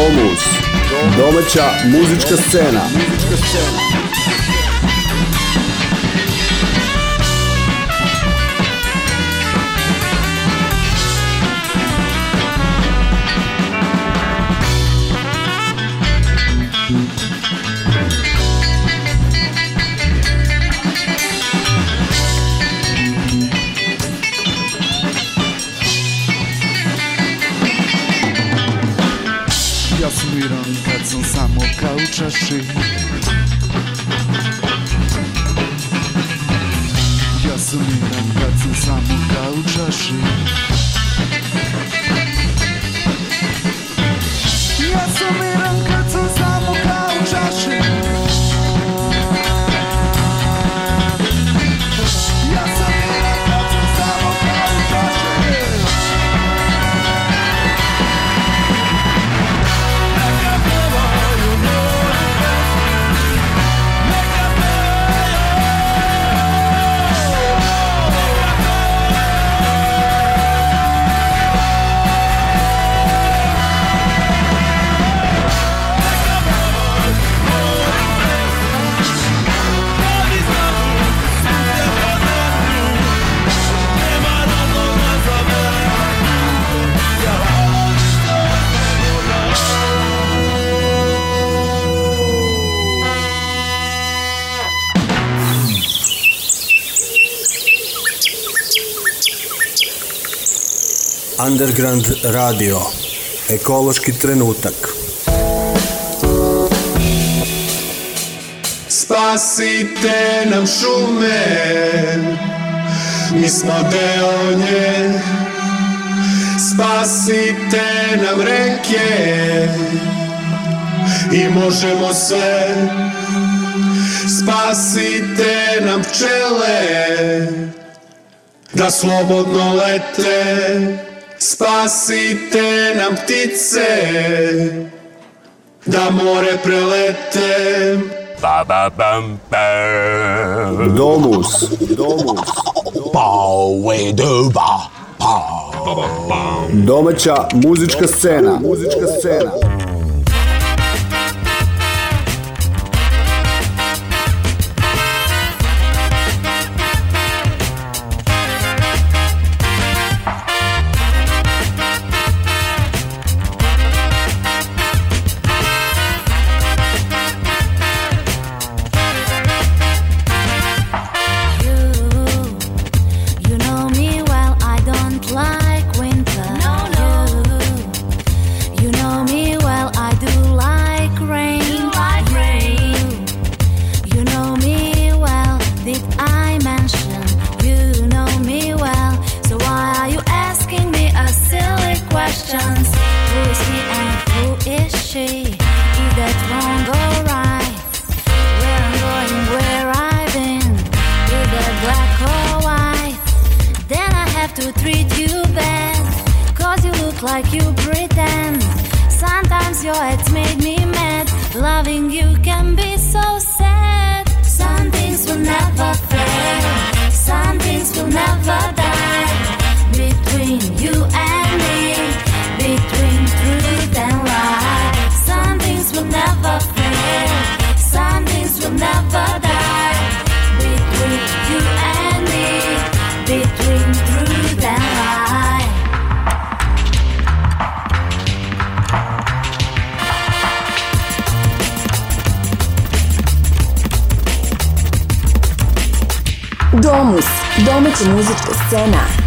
Domus. Domaća muzička scena.
Ja
Underground radio. Ekološki trenutak.
Spasite nam šume, mi smo deo nje. Spasite nam reke i možemo sve. Spasite nam pčele da slobodno lete. Spasite nam ptice da more prelete.
Ba ba bam bam.
Domus. Domus.
Pao we do ba. Pa.
Domaća muzička scena. Muzička scena.
Like you pretend. Sometimes your ex made me mad. Loving you can be so sad. Some things will never fail. Some things will never never die. Between you and me. Between truth and lie.
Domus. Domaća muzička scena.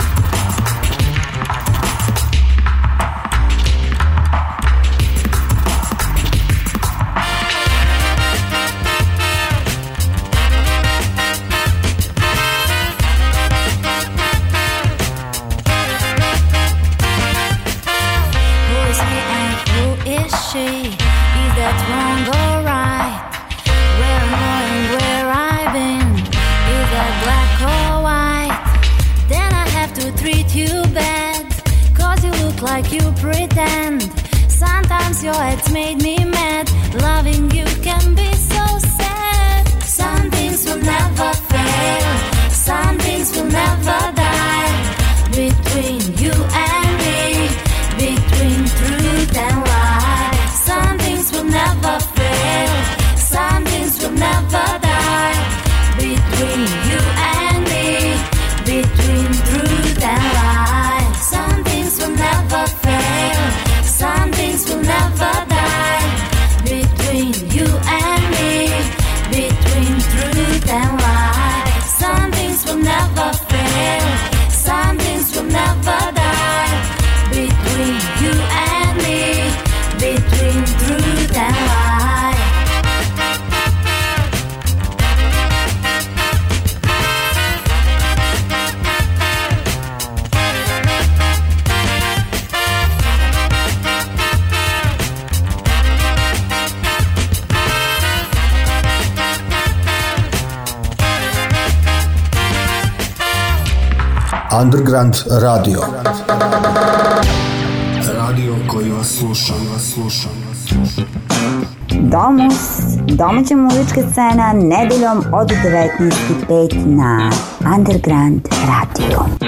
Underground Radio. Radio koji vas sluša, vas sluša.
Domus, domaća muzička scena, nedeljom od 19.05 na Underground Radio.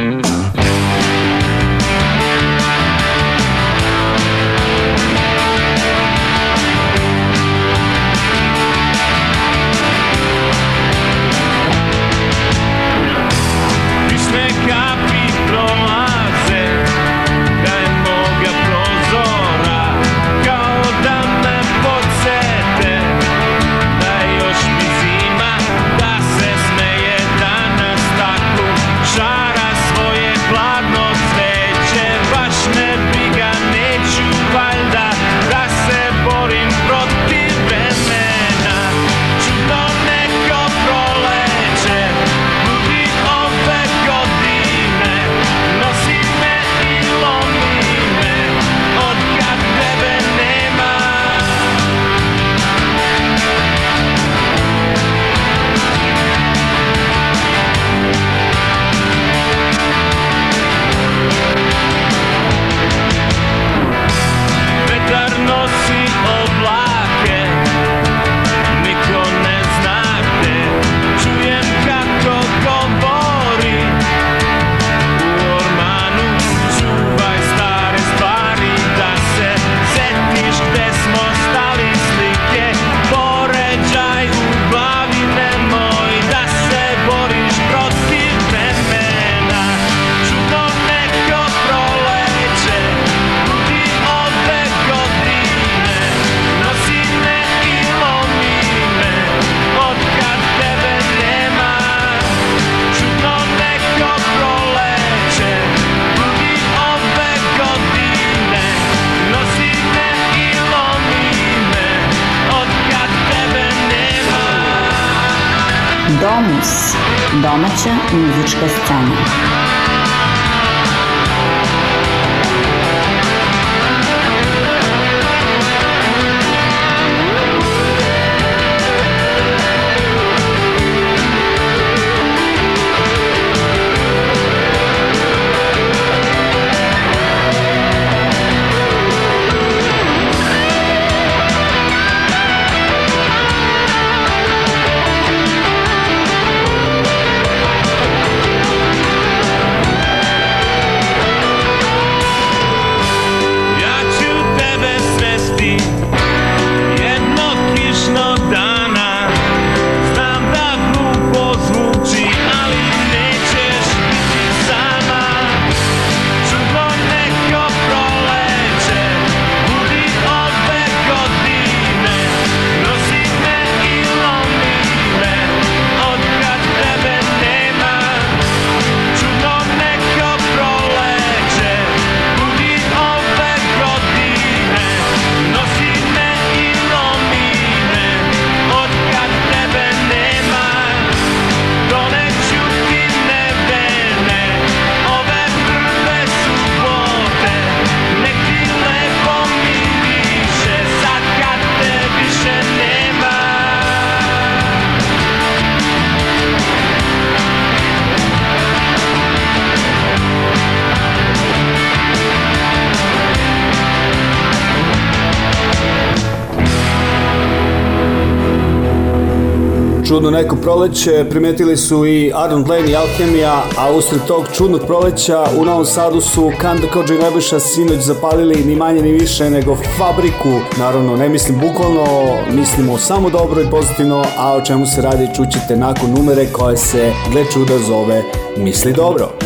Proleće,
primetili su i Arnold Lane i Alchemija, a usred tog čudnog proleća u Novom Sadu su Kanda Kođa i Nebojša sinoć zapalili ni manje ni više nego fabriku. Naravno, ne mislim bukvalno, mislimo samo dobro i pozitivno, a o čemu se radi čućete nakon numere koje se, gle čuda, zove Misli dobro.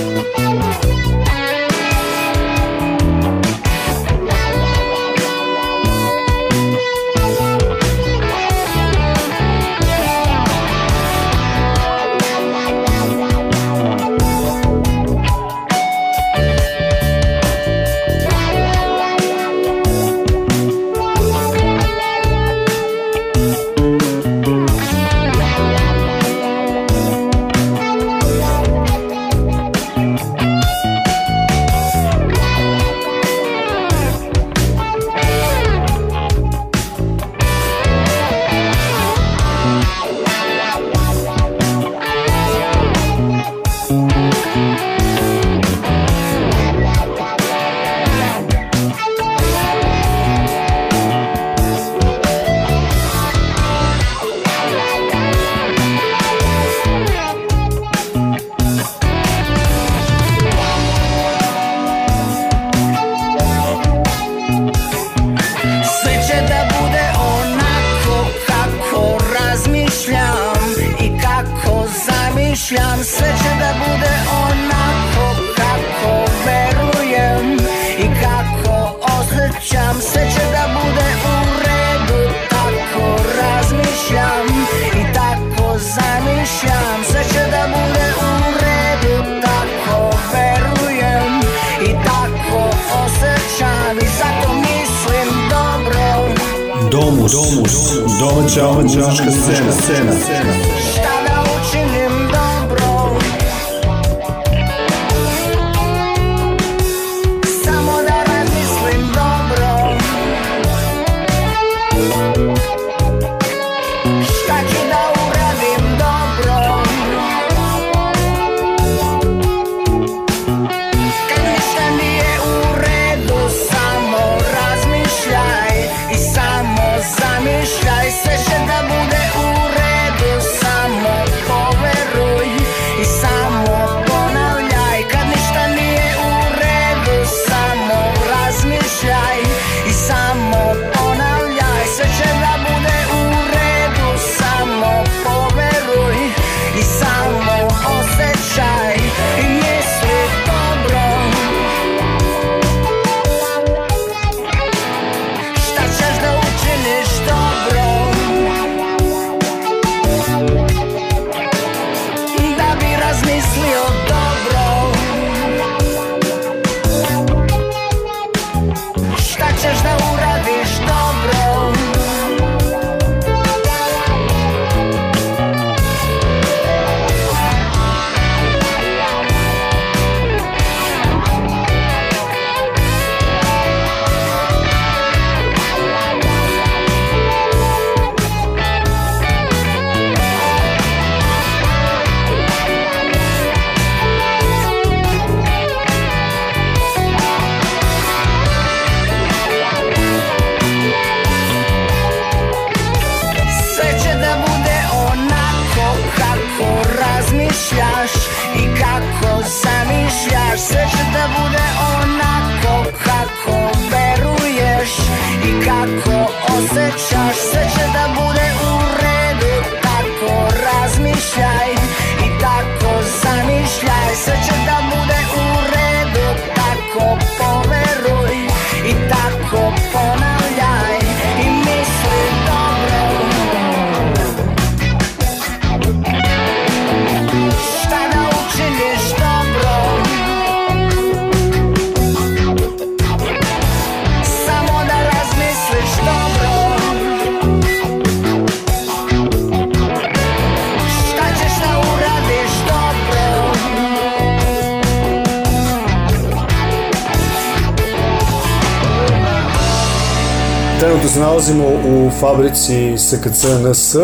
Trenutno se nalazimo u fabrici SKC NS.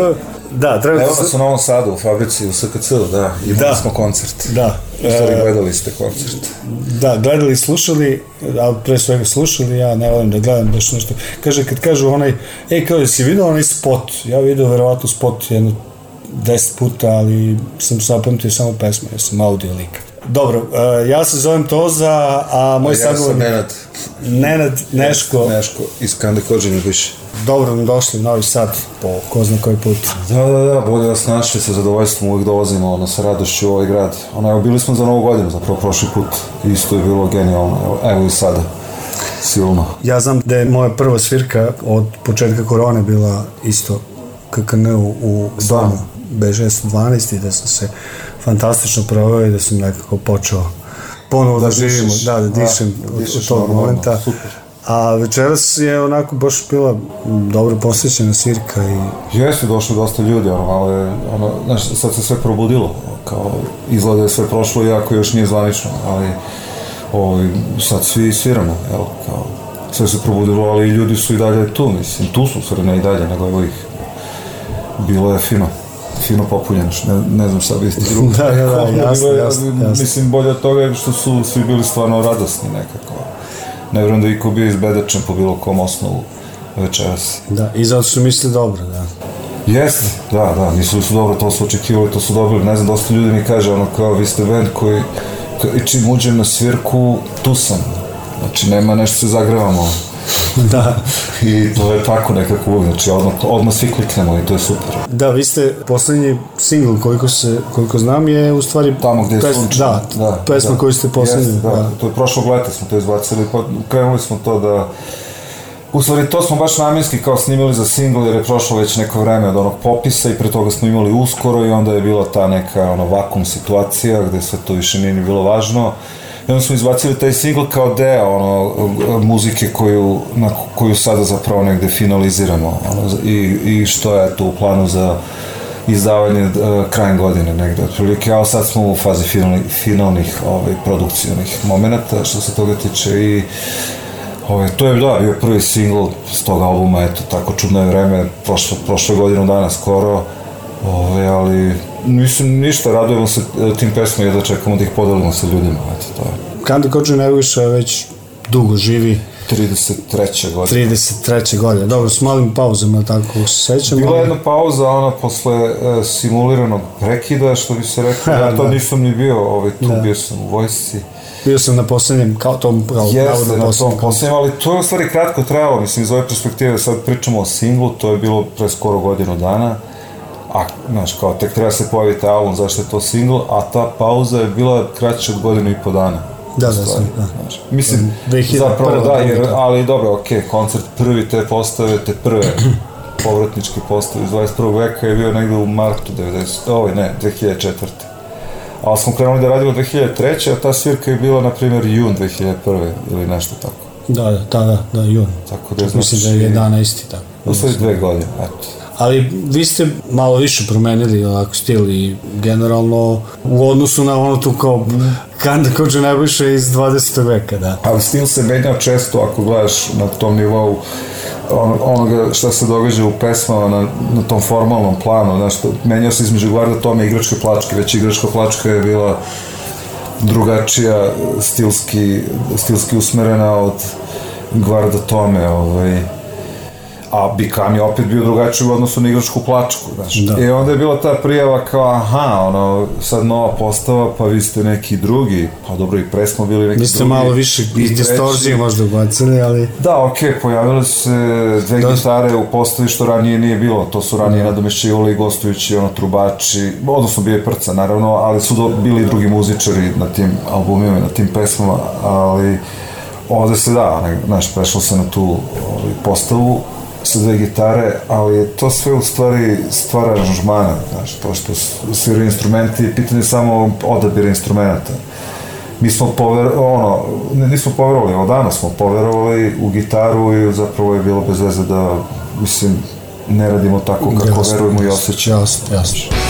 Da, trenutno
Evo nas u Novom Sadu, u fabrici u SKC, da, imali
Da.
smo koncert.
Da.
U stvari
E,
gledali ste koncert.
Da, gledali i slušali, a pre svega slušali, ja ne volim da gledam baš nešto. Kaže, kad kažu onaj, e, kao, jesi vidio onaj spot? Ja vidio verovatno spot jedno
deset puta, ali sam zapamtio samo pesme, jer sam audio lik. Dobro, e, ja se zovem Toza, a moj
A ja sam
sagovornik...
Nenad.
Nenad Neško.
Neško, iz Kande Kođenja više.
Dobro nam došli u Novi Sad, po ko zna koji put.
Da, da, da, bolje vas našli, sa zadovoljstvom uvijek dolazimo, ono, sa radošću u ovaj grad. Ono, evo, bili smo za novu godinu, zapravo prošli put, isto je bilo genijalno, evo, evo i sada, silno.
Ja znam da je moja prva svirka od početka korone bila isto KKN u, u domu B612 i da sam se fantastično proveo i da sam nekako počeo ponovo da,
Da
živimo,
dišeš.
da, da
Da,
dišem od,
dišeš
od tog
normalno,
momenta.
super.
A večeras je onako baš bila dobro posjećena svirka i
Jeste došlo dosta ljudi, ono, je, ono, znaš, sad se sve probudilo, kao, izgleda je sve prošlo, iako još nije zvanično, ali, ovaj, sad svi sviramo, evo, kao, sve se probudilo, ali ljudi su i dalje tu, mislim, tu su, sve ne i dalje, nego evo ih, bilo je fino, fino popunjeno, š- ne, ne znam šta bi ti drugo.
Da, da, da, jasno, jasno, jasno.
Mislim, bolje od toga je što su svi bili stvarno radosni nekako. Ne vjerujem da je iko bio izbedačen po bilo kom osnovu večeras.
da, i zato što misle dobro, da.
Jeste, da, da, mislili su dobro, to su očekivali, to su dobili, ne znam, dosta ljudi mi kaže, ono, kao, vi ste band koji, i čim uđem na svirku, tu sam, znači, nema nešto se zagrevamo,
da.
i to je tako nekako uvijek, znači, odmah, odmah svi kliknemo i to je super.
Da, vi ste poslednji singl, koliko, se, koliko znam, je u stvari...
Tamo gde je
pes-
sunčano.
Da, pesma koju ste poslednji.
Jeste, da, to je prošlog leta smo to izbacili, pa krenuli smo to da U stvari, to smo baš namjenski kao snimili za single, jer je prošlo već neko vreme od onog popisa i pre toga smo imali uskoro i onda je bila ta neka ono, vakum situacija gde sve to više nije ni bilo važno. I onda smo izbacili taj single kao deo ono, muzike koju, na koju sada zapravo negde finaliziramo ono, i, i što je tu u planu za izdavanje uh, krajem godine negde otprilike, a sad smo u fazi finalni, finalnih ovaj, produkcijnih momenta što se toga tiče i Ovaj, to je, da, bio prvi singl s tog albuma, eto, tako čudno je vreme, prošlo, prošle godinu dana skoro, ovaj, ali, mislim, ništa, radujemo se e, tim pesmama i da čekamo da ih podelimo sa ljudima, eto, to je.
Kanda Kođe Nebojša već dugo živi.
33. godine.
33. godine. Dobro, s malim pauzama, tako se sećam.
Bila je jedna pauza, ona, posle e, simuliranog prekida, što bi se rekao, ja to
Da.
nisam ni bio, ovaj, tu
Da.
bio sam u vojsci.
Bio sam na poslednjem, kao tom, kao
Jeste, na tom
poslednjem,
ali to je u stvari kratko trajalo, mislim, iz ove perspektive, sad pričamo o singlu, to je bilo pre skoro godinu dana, a, znaš, kao, tek treba se pojaviti album, zašto je to singl, a ta pauza je bila kraća od godinu i po dana.
Da, da, sam, da.
Znaš, mislim,
2001.
zapravo da, jer, ali dobro, okej, koncert prvi te postave, te prve povratničke postave iz 21. veka je bio negde u martu 90, ovaj ne, 2004. Ali smo krenuli da radimo 2003. a ta svirka je bila, na primjer, jun 2001. ili nešto tako.
Da, da, da, da, jun.
Tako da
Čak mislim da je 11. tako.
U stvari dve godine, eto.
Ali vi ste malo više promenili ovako stil i generalno u odnosu na ono tu kao Kanda Kođe Nebojša iz 20. veka, da.
Ali stil se menjao često ako gledaš na tom nivou on, onoga šta se događa u pesmama na, na tom formalnom planu, znaš, menjao se između Gvarda Tome Igračke plačke, već Igračka plačka je bila drugačija, stilski, stilski usmerena od Gvarda Tome, ovaj, a Bikam je opet bio drugačiji u odnosu na igračku plačku, znaš.
Da.
I onda je bila ta prijava kao, aha, ono, sad nova postava, pa vi ste neki drugi, pa dobro, i pre smo bili neki
Vi ste
drugi.
malo više iz distorzije možda ubacili, ali...
Da, okej, pojavile su se dve
Da.
gitare u postavi što ranije nije bilo, to su ranije nadomešćivali gostujući, ono, trubači, odnosno bio je prca, naravno, ali su do, bili i drugi muzičari na tim albumima, na tim pesmama, ali ovde se da, ne, znaš, prešlo se na tu ovaj, postavu sa dve gitare, ali je to sve u stvari stvar aranžmana, znaš, to što sviraju instrumenti, pitanje je samo odabira instrumenta mi smo pover, ono, nismo poverovali, evo danas smo poverovali u gitaru i zapravo je bilo bez veze da, mislim, ne radimo tako kako
Jasno,
verujemo i osjećamo.
Jasno, jasno.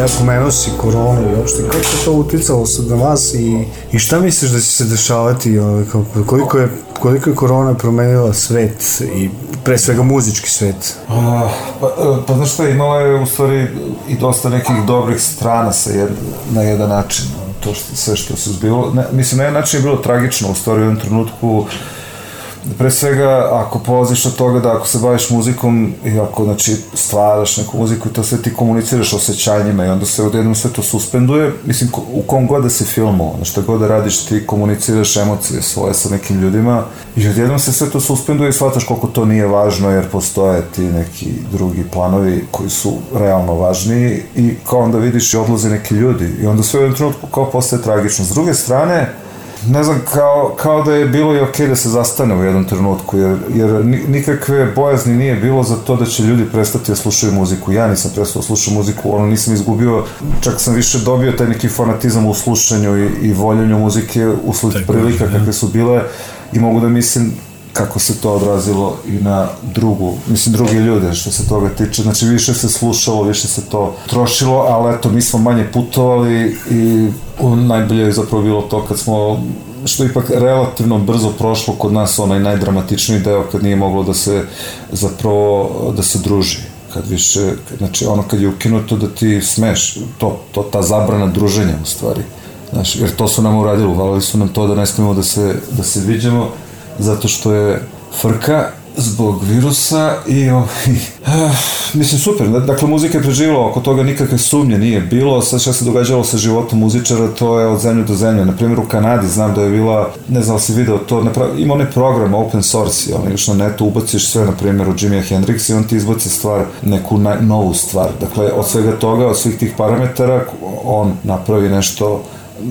Ja pomenuo si koronu i uopšte, kako je to uticalo sad na vas i, i šta misliš da će se dešavati, ovaj, koliko je, koliko je korona promenila svet i pre svega muzički svet?
A, pa, e, pa znaš šta, imala je u stvari i dosta nekih dobrih strana sa jed, na jedan način. To što, sve što se zbilo. Ne, mislim, na jedan način je bilo tragično u stvari u jednom trenutku pre svega, ako polaziš od toga da ako se baviš muzikom i ako, znači, stvaraš neku muziku i to sve ti komuniciraš osjećanjima i onda se odjednom sve to suspenduje, mislim, u kom god da si filmu, ono što god da radiš, ti komuniciraš emocije svoje sa nekim ljudima i odjednom se sve to suspenduje i shvataš koliko to nije važno jer postoje ti neki drugi planovi koji su realno važniji i kao onda vidiš i odlaze neki ljudi i onda sve u jednom trenutku kao postaje tragično. S druge strane, ne znam, kao, kao da je bilo i okej da se zastane u jednom trenutku, jer, jer ni- nikakve bojazni nije bilo za to da će ljudi prestati da slušaju muziku. Ja nisam prestao da slušam muziku, ono nisam izgubio, čak sam više dobio taj neki fanatizam u slušanju i, i voljenju muzike usled prilika kakve su bile i mogu da mislim kako se to odrazilo i na drugu, mislim druge ljude što se toga tiče, znači više se slušalo, više se to trošilo, ali eto mi smo manje putovali i najbolje je zapravo bilo to kad smo što ipak relativno brzo prošlo kod nas onaj najdramatičniji deo kad nije moglo da se zapravo da se druži. Kad više, znači ono kad je ukinuto da ti smeš, to, to ta zabrana druženja u stvari, znaš, jer to su nam uradili, uvalili su nam to da ne smemo da se, da se viđamo, zato što je frka zbog virusa i ovaj, ah, mislim super, dakle muzika je preživjela oko toga nikakve sumnje nije bilo, sad šta se događalo sa životom muzičara to je od zemlje do zemlje, na primjer u Kanadi znam da je bila, ne znam da li si video to, napra- ima onaj program open source, on još na netu ubaciš sve na primjer od Jimi Hendrix i on ti izbaci stvar, neku naj, novu stvar, dakle od svega toga, od svih tih parametara on napravi nešto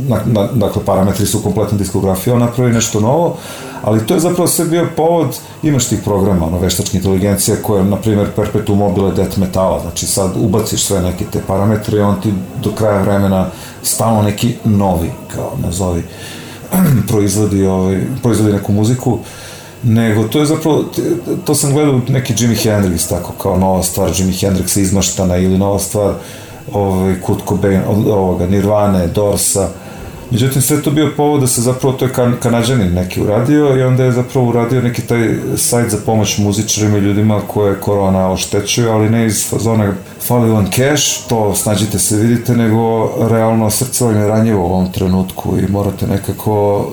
na, dakle parametri su kompletna diskografija, on napravi nešto novo, ali to je zapravo sve bio povod, imaš tih programa, ono, veštačka inteligencija koja, na primjer, perpetuum mobile death metala, znači sad ubaciš sve neke te parametre i on ti do kraja vremena stalno neki novi, kao nazovi, proizvodi, ovaj, proizvodi neku muziku, nego to je zapravo, to sam gledao neki Jimi Hendrix tako kao nova stvar Jimi Hendrixa izmaštana ili nova stvar ovaj, Kurt Cobain, od ovoga, Nirvane, Dorsa, Međutim, sve to bio povod da se zapravo, to je kan, kanadžanin neki uradio i onda je zapravo uradio neki taj sajt za pomoć muzičarima i ljudima koje korona oštećuje, ali ne iz fazona fali vam cash, to snađite se vidite, nego realno srce vam je ranjivo u ovom trenutku i morate nekako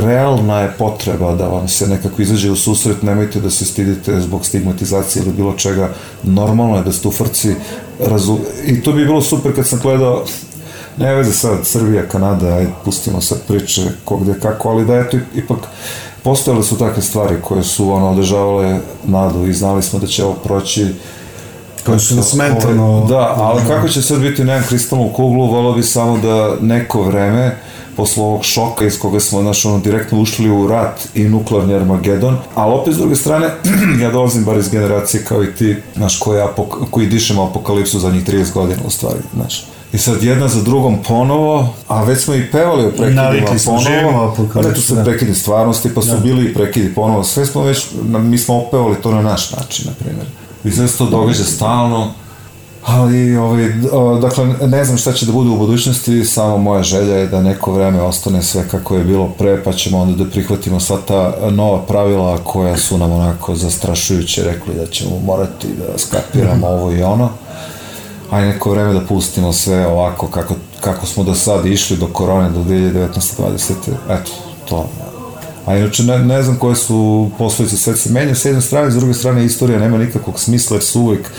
realna je potreba da vam se nekako izađe u susret, nemojte da se stidite zbog stigmatizacije ili bilo čega, normalno je da ste u frci razu... i to bi bilo super kad sam gledao ne veze sad, Srbija, Kanada, ajde, pustimo sad priče ko gde kako, ali da eto, ipak postojale su takve stvari koje su ono, održavale nadu i znali smo da će ovo proći.
Koji su nas mentalno-
Da, ali kako će sad biti, nemam kristalnu kuglu, volao bi samo da neko vreme, posle ovog šoka iz koga smo, znaš, ono, direktno ušli u rat i nuklearni Armagedon, ali opet s druge strane, ja dolazim bar iz generacije kao i ti, znaš, koji, apok koji dišemo apokalipsu zadnjih 30 godina, u stvari, znaš. I sad jedna za drugom ponovo, a već smo i pevali o prekidima
Navikli smo, živimo
ponovo,
apokalipsu,
pa ne, tu su
da.
prekidi stvarnosti, pa su
Da.
bili i prekidi ponovo, sve smo već, mi smo opevali to na naš način, na primjer. I sve se to događa stalno, ali, ovaj, dakle, ne znam šta će da bude u budućnosti, samo moja želja je da neko vreme ostane sve kako je bilo pre, pa ćemo onda da prihvatimo sva ta nova pravila koja su nam onako zastrašujuće rekli da ćemo morati da skapiramo ovo i ono. Ajde neko vreme da pustimo sve ovako kako, kako smo do sad išli do korone, do 2019. 20. Eto, to. A inače ne, ne znam koje su posledice, sve se menja s jedne strane, s druge strane istorija nema nikakvog smisla jer su uvijek,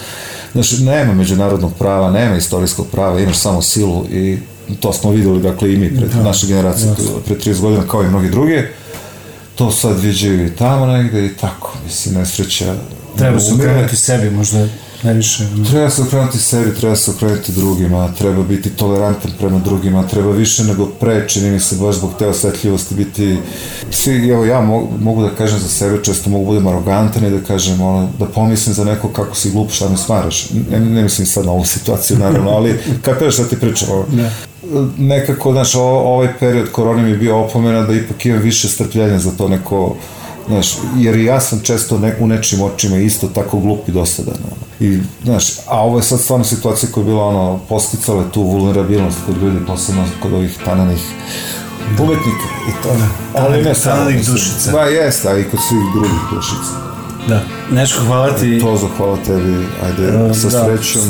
znači nema međunarodnog prava, nema istorijskog prava, imaš samo silu i to smo videli, dakle i mi pred
Da,
naše generacije
jasno.
pre 30 godina kao i mnogi drugi. To sad viđaju i tamo negde i tako, mislim, nesreća.
Treba se
umire.
okrenuti sebi, možda najviše. ono.
Treba se okrenuti sebi, treba se okrenuti drugima, treba biti tolerantan prema drugima, treba više nego pre, čini mi se baš zbog te osetljivosti biti, svi, evo ja mogu, mogu da kažem za sebe, često mogu budem arogantan i da kažem, ono, da pomislim za neko kako si glup, šta me smaraš. Ne, ne mislim sad na ovu situaciju, naravno, ali kapiraš šta ti pričam, ono.
Da.
nekako, znaš, ovaj period korone mi je bio opomena da ipak imam više strpljenja za to neko, znaš, jer ja sam često ne, u nečim očima isto tako glup i dosadan. ono. I, znaš, a ovo je sad stvarno situacija koja je bila, ono, posticala tu vulnerabilnost kod ljudi, posebno kod ovih tananih umetnika i to. Ali ne samo.
Tananih dušica.
Ba, jeste, a i kod svih drugih dušica.
Da. Nečko, hvala ti.
To zahvala tebi, ajde,
E,
sa
da.
srećom.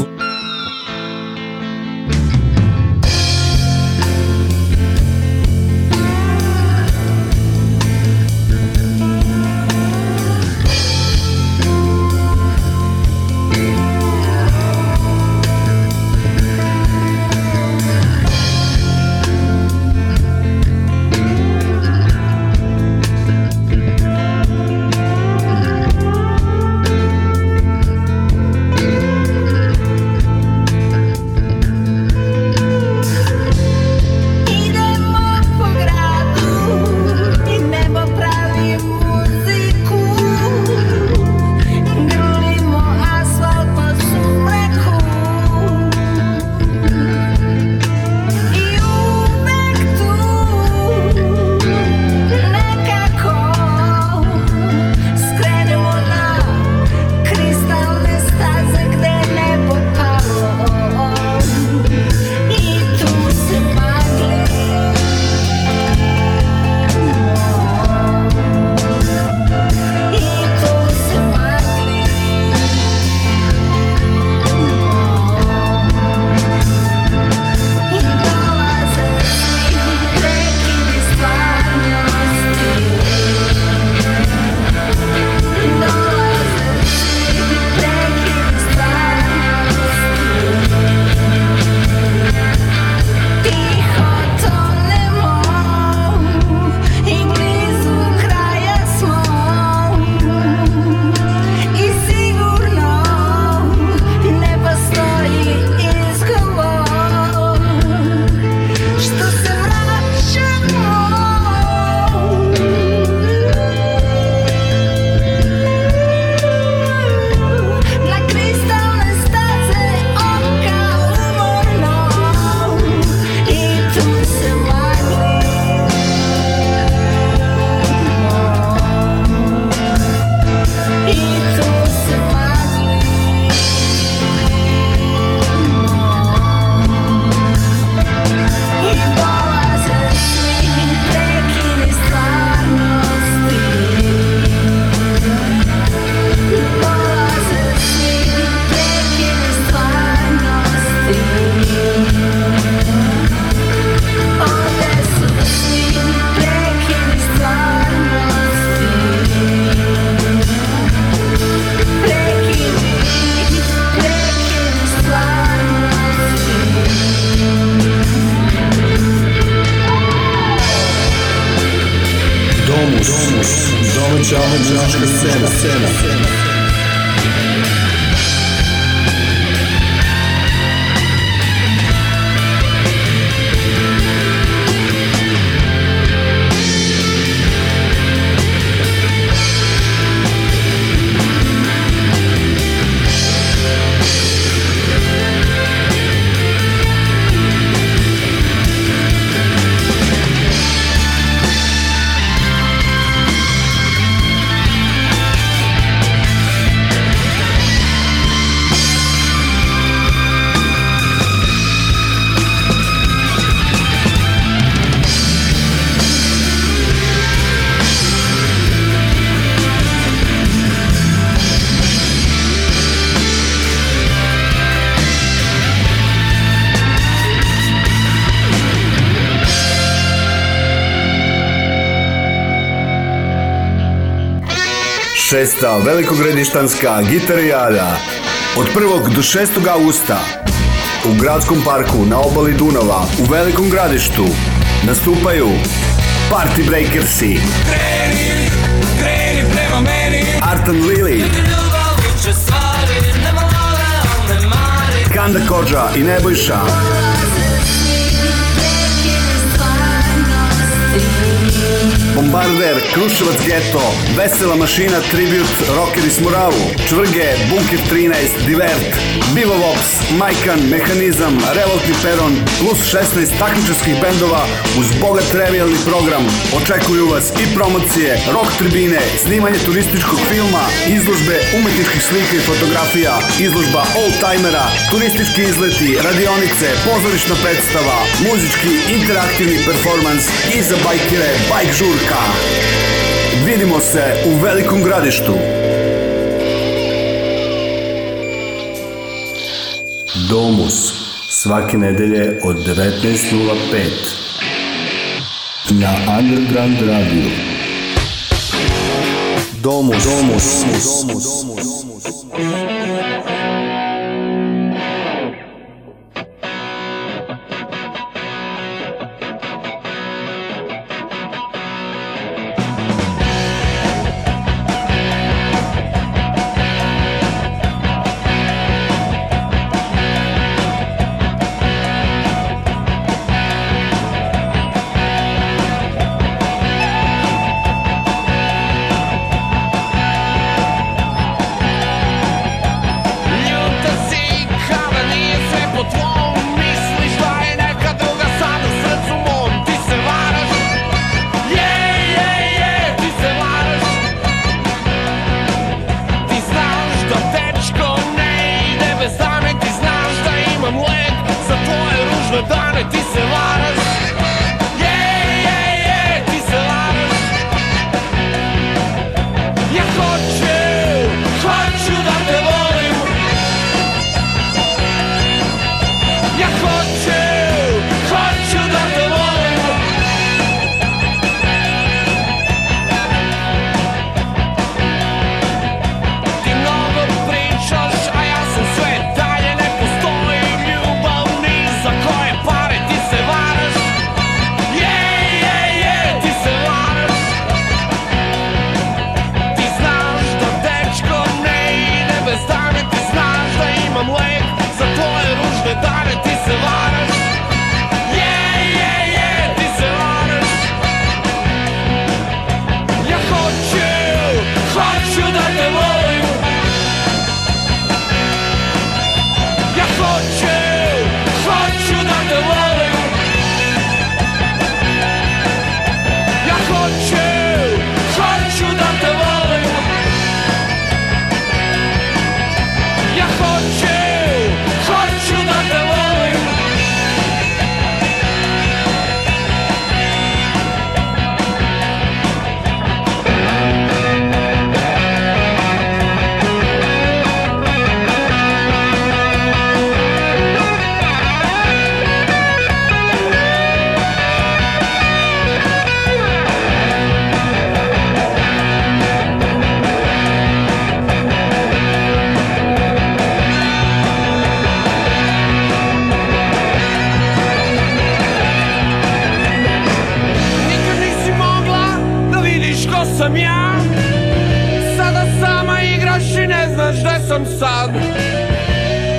Šesta velikogradištanska gitarijada. Od 1. do 6. augusta u gradskom parku na obali Dunava u Velikom gradištu nastupaju Party Breakersi,
Kreni, kreni prema meni
Artan Lili, Kanda Kođa i Nebojša, Bombarder, Kruševac Geto, Vesela mašina, Tribute, Rockeri s Moravu, Čvrge, Bunker 13, Divert, Bivo Vops, Majkan, Mehanizam, Revoltni Peron, plus 16 takmičarskih bendova uz bogat revijalni program. Očekuju vas i promocije, rock tribine, snimanje turističkog filma, izložbe umetničkih slika i fotografija, izložba old-timera, turistički izleti, radionice, pozorišna predstava, muzički interaktivni performans i za bajkere Bajk Žurka. Vidimo se u Velikom gradištu. Domus svake nedelje od 19.05 na Underground Radio. Domus, Domus, Domus, Domus.
Ljuta igraš i ne znaš gde sam sad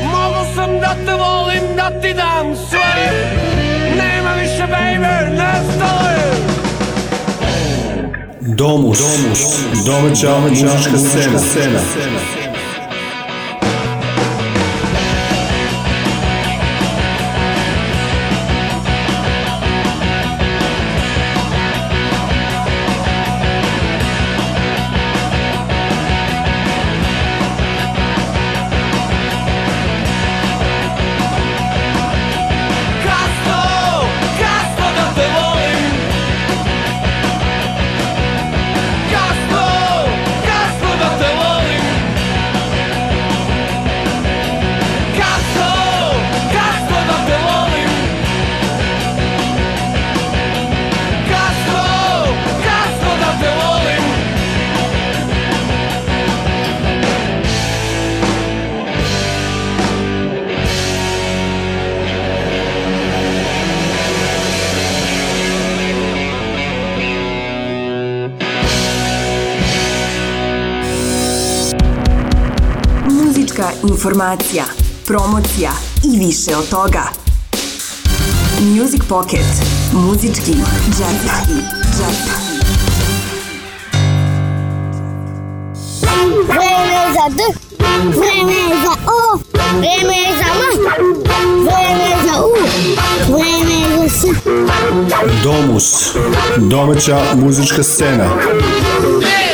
Mogu sam da te volim, da ti dam sve Nema više baby, nestalo je
Domus, Domus, domaća muzička scena. scena.
Informacija, promocija i više od toga. Music Pocket. Muzički džep. džep.
Vreme je za D, vreme je za O, vreme je za M, vreme je za U, vreme je za S.
Domus, domaća muzička scena.
Vreme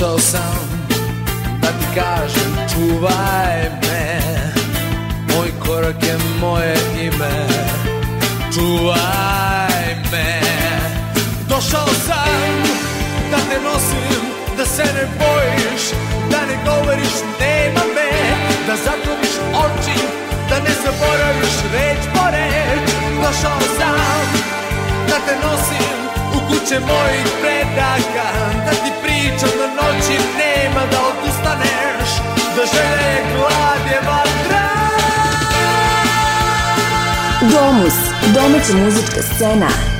Došao sam da ti kažem čuvaj me. Moj korak je moje ime Čuvaj me. Došao sam da te nosim, da se ne bojiš Da ne govoriš nema me. Da zatvoriš oči, da ne zaboraviš reč po reč Došao sam da te nosim kuće mojih predaka Da ti pričam da noći nema da odustaneš Da žele glad je vatra
Domus, domaća muzička scena.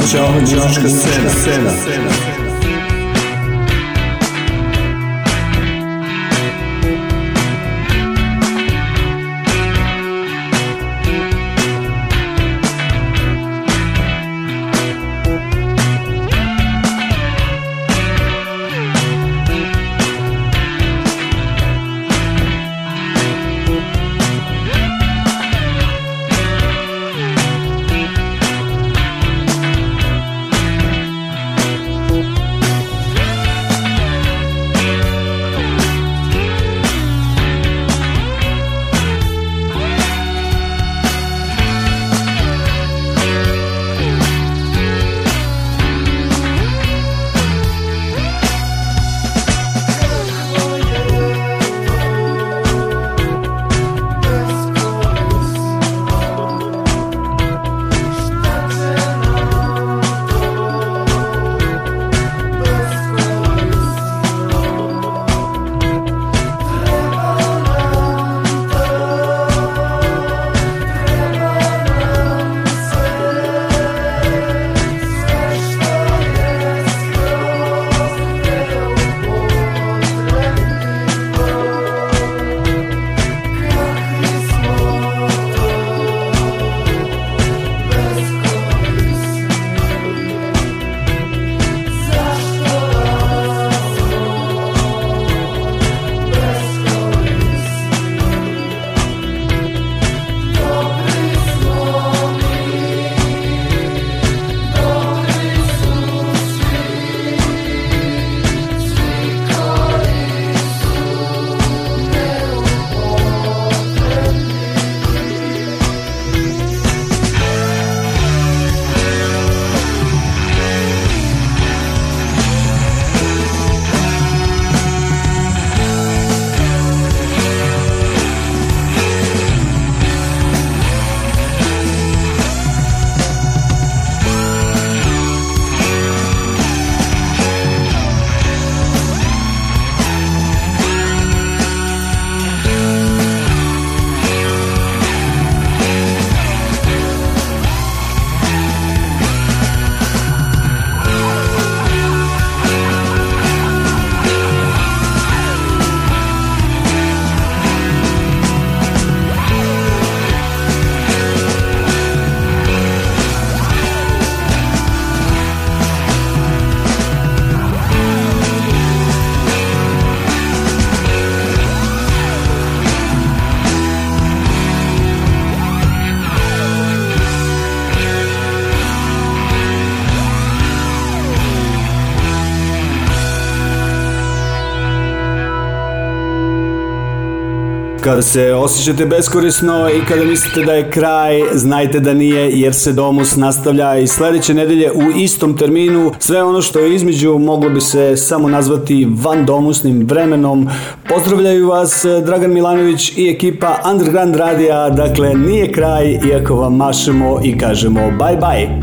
Domaća muzička scena. scena. Kada se osjećate beskorisno i kada mislite da je kraj, znajte da nije jer se Domus nastavlja i sledeće nedelje u istom terminu. Sve ono što je između moglo bi se samo nazvati van domusnim vremenom. Pozdravljaju vas Dragan Milanović i ekipa Underground Radija. Dakle, nije kraj iako vam mašemo i kažemo bye bye.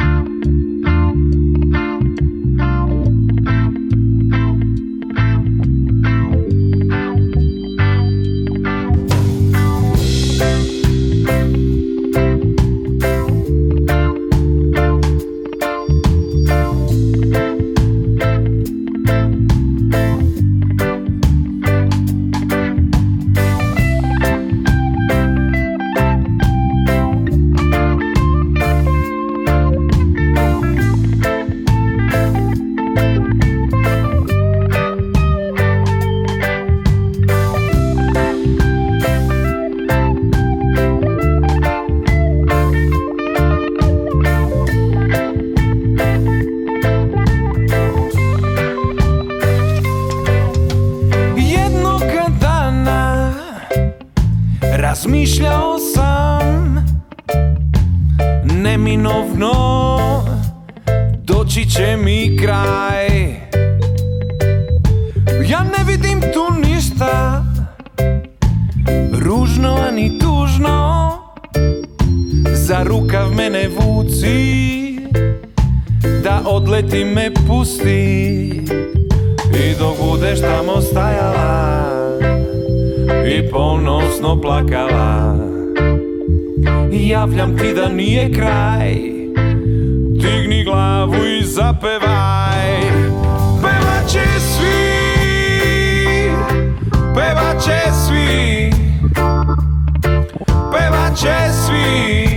javljam ti da nije kraj Digni
glavu i zapevaj Pevaće svi Pevaće svi Pevaće svi